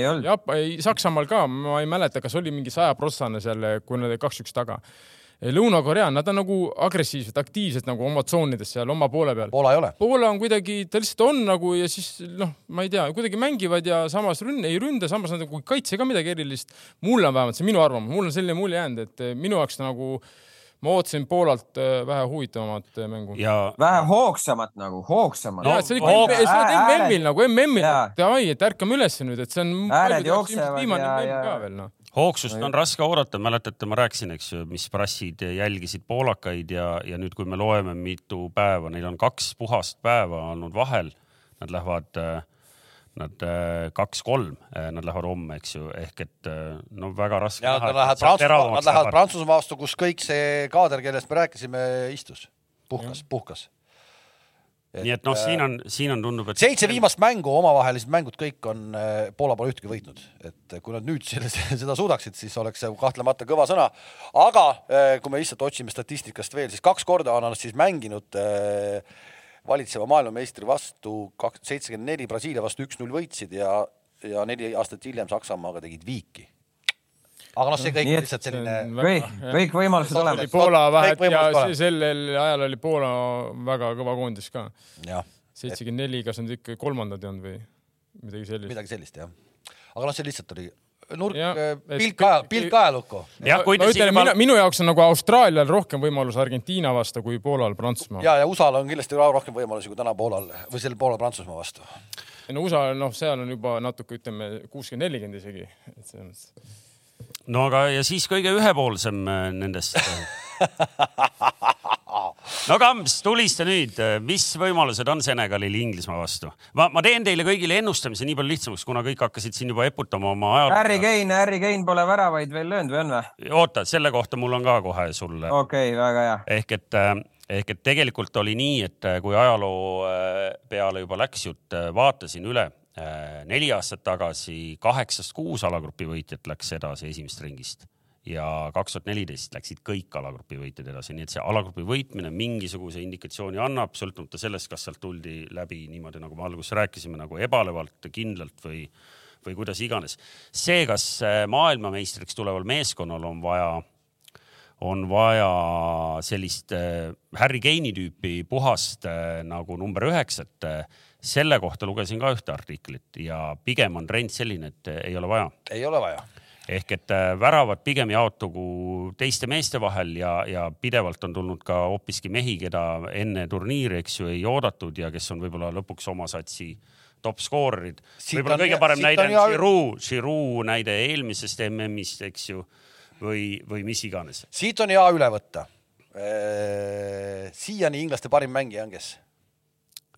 Saksamaal ka, ma ei mäleta, kas oli mingi sajaprotsane seal, kui nad kaks-üks taga Lõuna-Korea, nad on nagu agressiivsed, aktiivsed nagu oma tsoonides seal oma poole peal. Poola ei ole. Poola on kuidagi, ta lihtsalt on nagu ja siis noh, ma ei tea, kuidagi mängivad ja samas rünn, ei ründa, samas nad nagu ei kaitse ka midagi erilist. mulle on vähemalt, see minu arvamus, mul on selline mulje jäänud, et eh, minu jaoks nagu ma ootasin Poolalt eh, vähe huvitavamat eh, mängu. ja vähe hoogsamat nagu, hoogsamat no,. see oli ikka MM-il nagu MM-il, davai, et ärkame üles nüüd, et see on. hääled jooksevad ja, ja. ka veel noh hoogsust on raske oodata, mäletate, ma rääkisin, eks ju, mis prassid jälgisid poolakaid ja, ja nüüd, kui me loeme, mitu päeva, neil on kaks puhast päeva olnud vahel. Nad lähevad, nad kaks-kolm, nad lähevad homme, eks ju, ehk et no väga raske. ja nad lähevad Prantsusmaa, nad lähevad Prantsusmaa vastu, kus kõik see kaader, kellest me rääkisime, istus, puhkas, puhkas Et, nii et noh, siin on, siin on tundub, et seitse viimast mängu, omavahelised mängud, kõik on, äh, Poola pole ühtegi võitnud, et kui nad nüüd selles, seda suudaksid, siis oleks see kahtlemata kõva sõna. aga äh, kui me lihtsalt otsime statistikast veel, siis kaks korda on nad siis mänginud äh, valitseva maailmameistri vastu kaks, seitsekümmend neli, Brasiilia vastu üks-null võitsid ja, ja neli aastat hiljem Saksamaaga tegid viiki aga noh, see kõik Nii, lihtsalt selline. kõik, kõik võimalused olemas. Poola vahet ja sellel ajal oli Poola väga kõva koondis ka. seitsekümmend neli, kas nad ikka kolmandad ei olnud või midagi sellist? midagi sellist jah. aga noh, see lihtsalt oli nurk, pilk aja, pilk ajalukku. jah, kui te siin. Minu, minu jaoks on nagu Austraalial rohkem võimalus Argentiina vastu kui Poolal Prantsusmaa. ja, ja USA-l on kindlasti rohkem võimalusi kui täna Poolal või sel Poolal Prantsusmaa vastu. no USA, noh, seal on juba natuke, ütleme kuuskümmend, nelikümmend isegi, et selles mõttes no aga, ja siis kõige ühepoolsem äh, nendest no Kams, tulista nüüd, mis võimalused on Senegalil Inglismaa vastu? ma, ma teen teile kõigile ennustamise nii palju lihtsamaks, kuna kõik hakkasid siin juba eputama oma ajalugu. Harry Kane, Harry Kane pole väravaid veel löönud või on või? oota, selle kohta mul on ka kohe sulle. okei okay,, väga hea. ehk et äh, ehk et tegelikult oli nii, et äh, kui ajaloo peale juba läks jutt, vaatasin üle Äh, neli aastat tagasi kaheksast kuus alagrupi võitjat läks edasi esimesest ringist ja kaks tuhat neliteist läksid kõik alagrupi võitjad edasi, nii et see alagrupi võitmine mingisuguse indikatsiooni annab, sõltumata sellest, kas sealt tuldi läbi niimoodi, nagu me alguses rääkisime, nagu ebalevalt, kindlalt või, või kuidas iganes. see, kas äh, maailmameistriks tuleval meeskonnal on vaja on vaja sellist äh, Harry Kane'i tüüpi puhast nagu number üheksat selle kohta lugesin ka ühte artiklit ja pigem on trend selline, et ei ole vaja. ei ole vaja ehk et äh, väravad pigem jaotugu teiste meeste vahel ja, ja pidevalt on tulnud ka hoopiski mehi, keda enne turniiri, eks ju, ei oodatud ja kes on võib-olla lõpuks oma satsi top skoorid. võib-olla kõige parem näide on Giroud, Giroud näide eelmisest MM-ist, eks ju, või, või mis iganes. siit on hea üle võtta. Äh, siiani inglaste parim mängija on kes?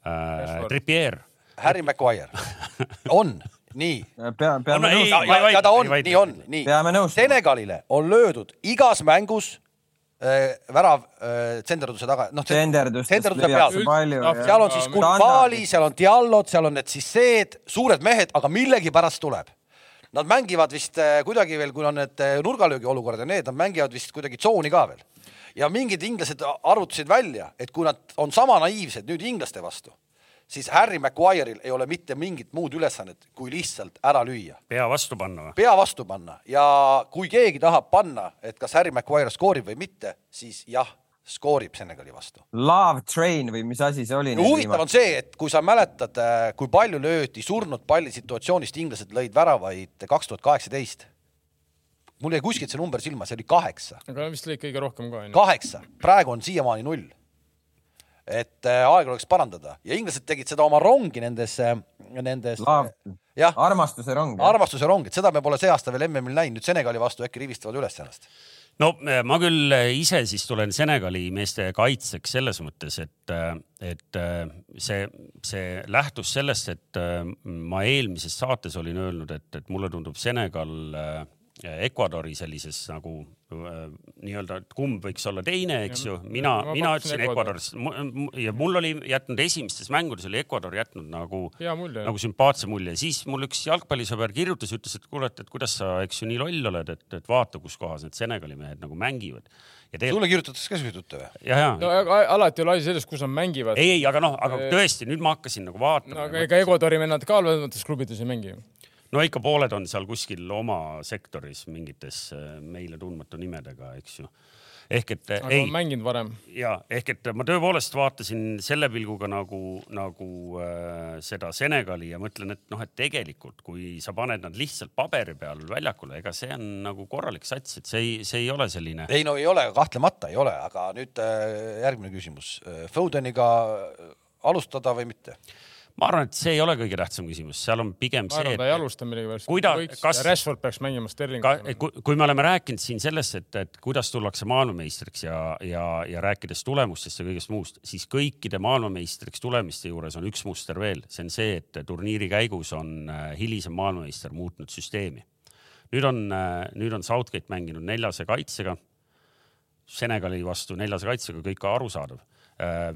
Äh, Trippier. Harry Maguire on nii. pea, peame nõus. ja, ta on, nii on, nii. Senegalile on löödud igas mängus äh, värav äh, tsenderduse taga, noh. tsenderduse peal. seal on siis Kulbali, seal on Diallod, seal on need Sisseed, suured mehed, aga millegipärast tuleb. Nad mängivad vist äh, kuidagi veel, kui on need äh, nurgalöögi olukorrad ja need, nad mängivad vist kuidagi tsooni ka veel ja mingid inglased arvutasid välja, et kui nad on sama naiivsed nüüd inglaste vastu, siis Harry Maguire'il ei ole mitte mingit muud ülesannet, kui lihtsalt ära lüüa. pea vastu panna või? pea vastu panna ja kui keegi tahab panna, et kas Harry Maguire skoorib või mitte, siis jah, skoorib Senegali vastu. Love Train või mis asi see oli? huvitav on see, et kui sa mäletad, äh, kui palju löödi surnud palli situatsioonist, inglased lõid väravaid kaks tuhat kaheksateist. Mul jäi kuskilt see number silma, see oli kaheksa. aga vist lõid kõige rohkem ka. kaheksa, praegu on siiamaani null. et äh, aeg oleks parandada ja inglased tegid seda oma rongi nendes, nendes. jah, armastuse rong. armastuse rong, et seda me pole see aasta veel MM-il näinud, nüüd Senegali vastu äkki rivistavad üles ennast no eh, ma küll eh, ise siis tulen Senegali meeste kaitseks selles mõttes, et, et see, see lähtus sellest, et ma eelmises saates olin öelnud, et, et mulle tundub Senegal Ecuadori sellises nagu äh, nii-öelda, et kumb võiks olla teine, eks ju. mina, mina ütlesin Ecuadoris ja mul oli jätnud esimestes mängudes oli Ecuador jätnud nagu, nagu sümpaatse mulje. siis mul üks jalgpallisõber kirjutas, ütles, et kuule, et kuidas sa, eks ju, nii loll oled, et, et vaata, kus kohas need Senegali mehed nagu mängivad. Tegelikult... sulle kirjutatakse ka selliseid jutte või? ja, ja no,. alati ei ole asi selles, kus nad mängivad. ei, ei, aga noh, aga tõesti, nüüd ma hakkasin nagu vaatama. no aga ega Ecuadori vennad ka halvemates klubides ei mängi ju no ikka pooled on seal kuskil oma sektoris mingites äh, meile tundmatu nimedega, eks ju ehk et aga ei. mänginud varem. ja ehk et ma tõepoolest vaatasin selle pilguga nagu, nagu äh, seda Senegali ja mõtlen, et noh, et tegelikult, kui sa paned nad lihtsalt paberi peal väljakule, ega see on nagu korralik sats, et see ei, see ei ole selline. ei no ei ole, kahtlemata ei ole, aga nüüd äh, järgmine küsimus. Fodeniga alustada või mitte? Ma arvan, et see ei ole kõige tähtsam küsimus, seal on pigem ma arvan, see, ta ei alusta millegipärast. kuida-, kas Rashford peaks mängima Sterlingi. Kui, kui me oleme rääkinud siin sellest, et, et kuidas tullakse maailmameistriks ja, ja, ja rääkides tulemustest ja kõigest muust, siis kõikide maailmameistriks tulemiste juures on üks muster veel, see on see, et turniiri käigus on äh, hilisem maailmameister muutnud süsteemi. nüüd on, äh, nüüd on Southgate mänginud neljase kaitsega. Senegali vastu neljase kaitsega, kõik arusaadav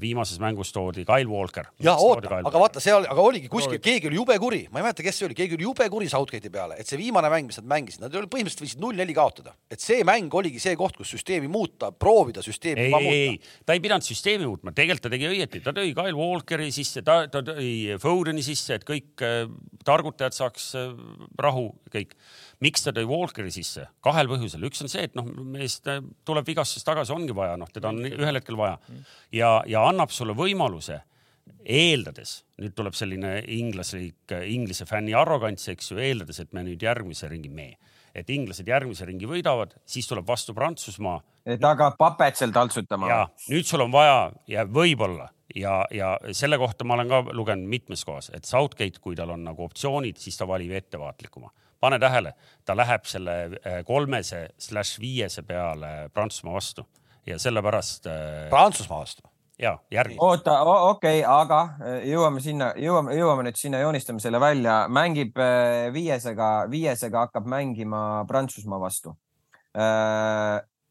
viimases mängus toodi Kyle Walker. ja oota, aga vaata, see oli, aga oligi kuskil, keegi oli jube kuri, ma ei mäleta, kes see oli, keegi oli jube kuri Southgate'i peale, et see viimane mäng, mis nad mängisid, nad põhimõtteliselt võisid null-neli kaotada, et see mäng oligi see koht, kus süsteemi muuta, proovida süsteemi ei, ei, ei, ta ei pidanud süsteemi muutma, tegelikult ta tegi õieti, ta tõi Kyle Walkeri sisse, ta, ta tõi Fodeni sisse, et kõik äh, targutajad saaks äh, rahu, kõik miks ta tõi Walkeri sisse? kahel põhjusel, üks on see, et noh, mees tuleb vigastusest tagasi, ongi vaja, noh, teda on ühel hetkel vaja ja, ja annab sulle võimaluse eeldades, nüüd tuleb selline inglaslik, inglise fänni arrogants, eks ju, eeldades, et me nüüd järgmise ringi, me, et inglased järgmise ringi võidavad, siis tuleb vastu Prantsusmaa. et hakkab papet seal taltsutama. ja nüüd sul on vaja ja võib-olla ja, ja selle kohta ma olen ka lugenud mitmes kohas, et Southgate, kui tal on nagu optsioonid, siis ta valib ettevaatlikuma pane tähele, ta läheb selle äh, kolmese slaš viiese peale Prantsusmaa vastu ja sellepärast. Äh, Prantsusmaa vastu? ja järgmine. oota, okei okay,, aga äh, jõuame sinna, jõuame, jõuame nüüd sinna, joonistame selle välja, mängib viiesega, viiesega hakkab mängima Prantsusmaa vastu.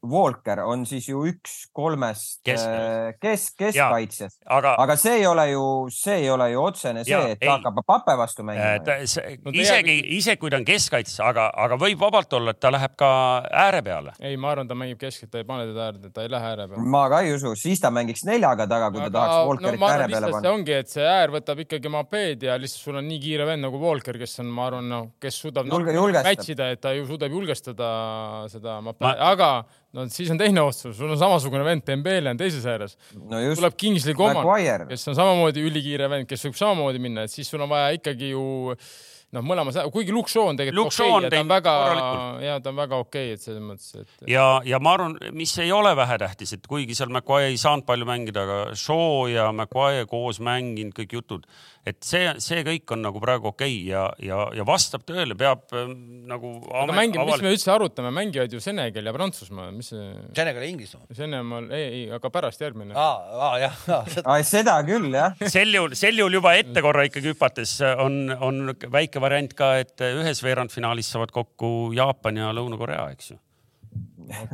Walker on siis ju üks kolmest kesk, äh, kesk, keskkaitsjast, aga, aga see ei ole ju, see ei ole ju otsene see, et ta ei. hakkab pape vastu mängima. No, isegi, isegi kui ta on keskkaitses, aga, aga võib vabalt olla, et ta läheb ka ääre peale. ei, ma arvan, ta mängib keskelt, ta ei pane teda äärde, ta ei lähe ääre peale. ma ka ei usu, siis ta mängiks neljaga taga, kui aga, ta tahaks Walkerit no, ääre peale panna. see ongi, et see äär võtab ikkagi mapeed ja lihtsalt sul on nii kiire vend nagu Walker, kes on, ma arvan, noh, kes suudab Julge, no, match ida, et ta ju suudab julgestada seda mapeed ma..., aga no siis on teine otsus, sul on samasugune vend, Dembele on teises ääres. No. tuleb Kingsley Coman, kes on samamoodi ülikiire vend, kes võib samamoodi minna, et siis sul on vaja ikkagi ju noh, mõlemas, kuigi Luke Shaw on tegelikult okei okay, ja ta on väga, ja ta on väga okei okay,, et selles mõttes, et. ja, ja ma arvan, mis ei ole vähetähtis, et kuigi seal McQuay ei saanud palju mängida, aga Shaw ja McQuay koos mänginud kõik jutud, et see, see kõik on nagu praegu okei okay ja, ja, ja vastab tõele, peab äh, nagu. aga mängib, mis me üldse arutame, mängivad ju Senegal ja Prantsusmaa, mis see? Senegal ja Inglismaa. Venemaal, ei, ei, aga pärast järgmine. aa, aa jah, seda. seda küll jah. sel juhul, sel juhul juba ette korra ikkagi hüpates on, on väike variant ka, et ühes veerandfinaalis saavad kokku Jaapan ja Lõuna-Korea, eks ju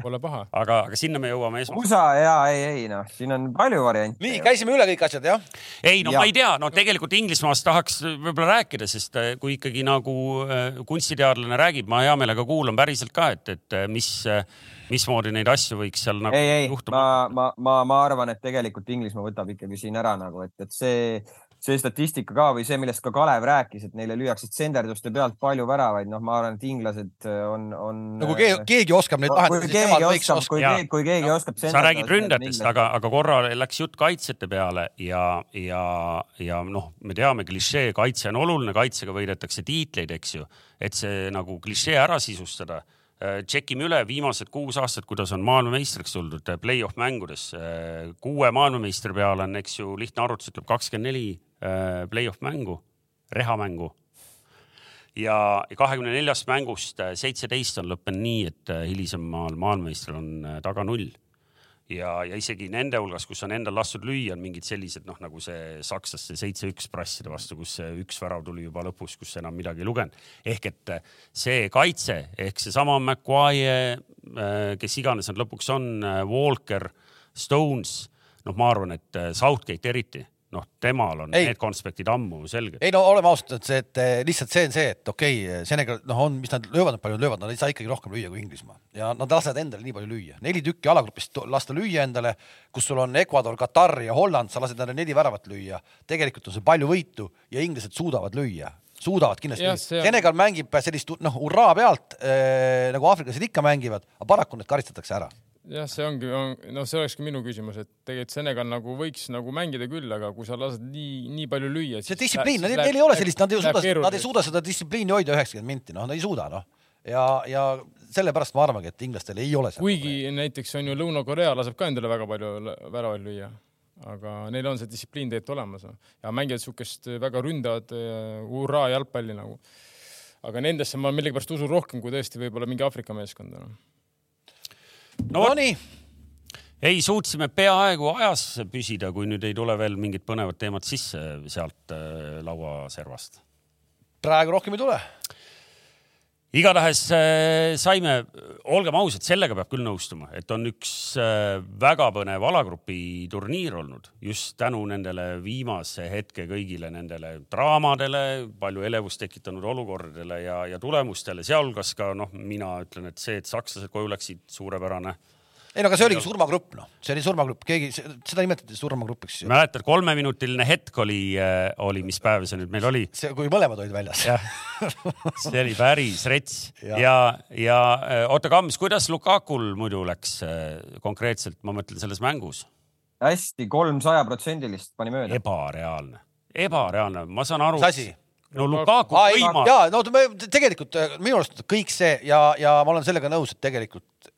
Pole paha. aga, aga sinna me jõuame esmaspäeval. USA ja ei, ei noh, siin on palju variante. nii, käisime üle kõik asjad, jah? ei, no ja. ma ei tea, no tegelikult Inglismaast tahaks võib-olla rääkida, sest äh, kui ikkagi nagu äh, kunstiteadlane räägib, ma hea meelega kuulan päriselt ka, et, et äh, mis, mismoodi neid asju võiks seal nagu ei, ei, ma, ma, ma, ma arvan, et tegelikult Inglismaa võtab ikkagi siin ära nagu, et, et see see statistika ka või see, millest ka Kalev rääkis, et neile lüüakse tsenderduste pealt palju väravaid, noh, ma arvan, et inglased on, on. no kui keegi, keegi oskab neid lahendada, nemad võiks oskab. kui keegi, kui keegi no, oskab. sa räägid ründajatest, aga, aga korra läks jutt kaitsjate peale ja, ja, ja noh, me teame, klišee, kaitse on oluline, kaitsega võidetakse tiitleid, eks ju, et see nagu klišee ära sisustada tšekime üle viimased kuus aastat, kuidas on maailmameistriks tuldud play-off mängudes. kuue maailmameistri peale on, eks ju, lihtne arvutus ütleb kakskümmend neli Äh, play-off mängu, rehamängu. ja kahekümne neljast mängust äh, seitseteist on lõppenud nii, et äh, hilisemal maailmameistril on taga null. Ja, ja isegi nende hulgas, kus on endal lastud lüüa, on mingid sellised noh, nagu see sakslaste seitse-üks prasside vastu, kus üks värav tuli juba lõpus, kus enam midagi ei lugenud. ehk et see kaitse ehk seesama McQuaie, kes iganes nad lõpuks on, Walker, Stones, noh, ma arvan, et Southgate eriti noh, temal on ei. need konspektid ammu selged. ei no oleme ausad, et see, et eh, lihtsalt see on see, et okei okay,, Senegal, noh, on, mis nad löövad, palju nad löövad, nad ei saa ikkagi rohkem lüüa kui Inglismaa ja nad lasevad endale nii palju lüüa, neli tükki alagrupist lasta lüüa endale, kus sul on Ecuador, Katar ja Holland, sa lased endale neli väravat lüüa. tegelikult on see palju võitu ja inglased suudavad lüüa suudavad kindlasti. Senegal mängib sellist noh, hurraa pealt äh, nagu aafriklased ikka mängivad, aga paraku need karistatakse ära jah, see ongi on,, noh, see olekski minu küsimus, et tegelikult Senegal nagu võiks nagu mängida küll, aga kui sa lased nii, nii palju lüüa. see distsipliin, neil ei ole sellist, nad ei suuda, nad ei suuda seda distsipliini hoida üheksakümmend minti, noh, nad ei suuda, noh. ja, ja sellepärast ma arvangi, et inglastel ei ole. kuigi probleem. näiteks on ju Lõuna-Korea laseb ka endale väga palju väravaid lüüa, aga neil on see distsipliin tegelikult olemas ja mängivad niisugust väga ründavat hurraa jalgpalli nagu. aga nendesse ma millegipärast usun rohkem kui tõesti võib-olla mingi Aafrika meeskonda no no nii ei, suutsime peaaegu ajas püsida, kui nüüd ei tule veel mingit põnevat teemat sisse sealt äh, lauaservast. praegu rohkem ei tule igatahes äh, saime, olgem ausad, sellega peab küll nõustuma, et on üks äh, väga põnev alagrupi turniir olnud just tänu nendele viimase hetke kõigile nendele draamadele, palju elevust tekitanud olukordadele ja, ja tulemustele, sealhulgas ka noh, mina ütlen, et see, et sakslased koju läksid, suurepärane ei no aga see oligi surmagrupp, noh, see oli surmagrupp, keegi, seda nimetati surmagrupiks. mäletad, kolmeminutiline hetk oli, äh, oli, mis päev see nüüd meil oli? see, kui mõlemad olid väljas. see oli päris rets ja, ja, ja äh, oota, Kams, kuidas Lukakul muidu läks äh, konkreetselt, ma mõtlen selles mängus? hästi, kolmsajaprotsendilist pani mööda. ebareaalne, ebareaalne, ma saan aru. mis asi? no Lukaku võimas. ja no tegelikult minu arust kõik see ja, ja ma olen sellega nõus, et tegelikult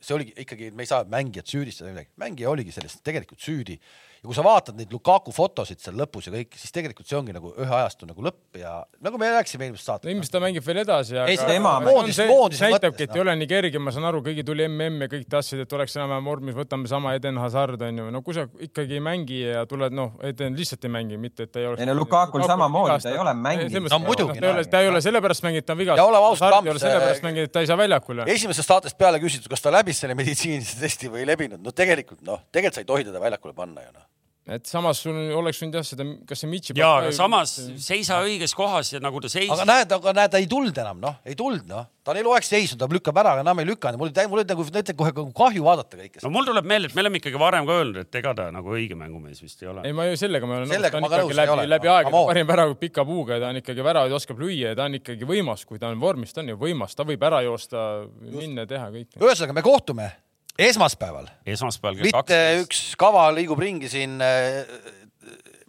see oligi ikkagi, me ei saa mängijat süüdistada midagi, mängija oligi sellest tegelikult süüdi. Ja kui sa vaatad neid Lukaku fotosid seal lõpus ja kõik, siis tegelikult see ongi nagu ühe ajastu nagu lõpp ja nagu me rääkisime eelmises saates. ilmselt ta mängib veel edasi, aga. ei, see ema moondis, moondis näitabki, et ei ole nii kerge, ma saan aru, kõigi tuli mm ja kõik tahtsid, et oleks enam-vähem vormis, võtame sama Eden Hazard onju, no kui sa ikkagi ei mängi ja tuled noh, Eden lihtsalt ei mängi, mitte et ta ei oleks. ei no Lukakul samamoodi, ta ei ole mänginud. no muidugi. ta ei ole sellepärast mänginud, ta on vigastus. ja oleme ausad, Kamps. sellepärast mänginud, et ta ei saa väljakule. esimesest saatest peale küsitud, kas ta läbis selle meditsiinilise testi või ei lebinud, no tegelikult noh, tegelikult sa ei tohi teda väljakule panna ju noh et samas sul oleks võinud jah seda, kas see Mitši. ja, aga samas seisa õiges kohas ja nagu ta seisis. aga näed, aga näed, ta ei tulnud enam, noh, ei tulnud, noh. ta on eluaeg seisnud, ta lükkab ära, aga enam ei lükanud. mul oli, mul oli nagu, ütlen kohe kahju vaadata kõike seda. no mul tuleb meelde, et me oleme ikkagi varem ka öelnud, et ega ta nagu õige mängumees vist ei ole. ei, ma ju sellega ma olen nõus, ta on ikkagi läbi, läbi aegade parim värav pika puuga ja ta on ikkagi väravaid oskab lüüa ja ta on ikkagi võimas, kui ta on vormis, ta on ju võimas, ta võib ära joosta, minna, teha kõike. ühesõnaga, me kohtume esmaspäeval. esmaspäeval kell kaks. mitte üks kava liigub ringi siin äh,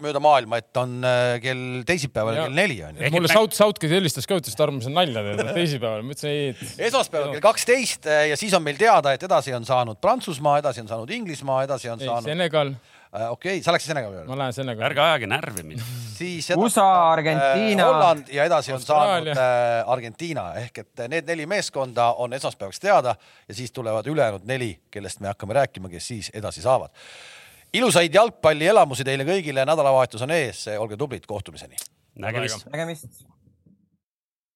mööda maailma, et on äh, kell teisipäeval ja. kell neli on ju. mulle Saut, Sautki helistas ka, ütles, et arvasin nalja teed teisipäeval, ma ütlesin ei et.... esmaspäeval kell kaksteist äh, ja siis on meil teada, et edasi on saanud Prantsusmaa, edasi on saanud Inglismaa, edasi on ei, saanud. Senegal. Okei okay,, sa läksid Senegali peale? ma lähen Senegali. ärge ajage närvi mind siis USA, Argentiina äh,. Holland ja edasi on Austraalia. saanud äh, Argentiina ehk et need neli meeskonda on esmaspäevaks teada ja siis tulevad ülejäänud neli, kellest me hakkame rääkima, kes siis edasi saavad ilusaid jalgpallielamusi teile kõigile, nädalavahetus on ees, olge tublid, kohtumiseni. nägemist. nägemist.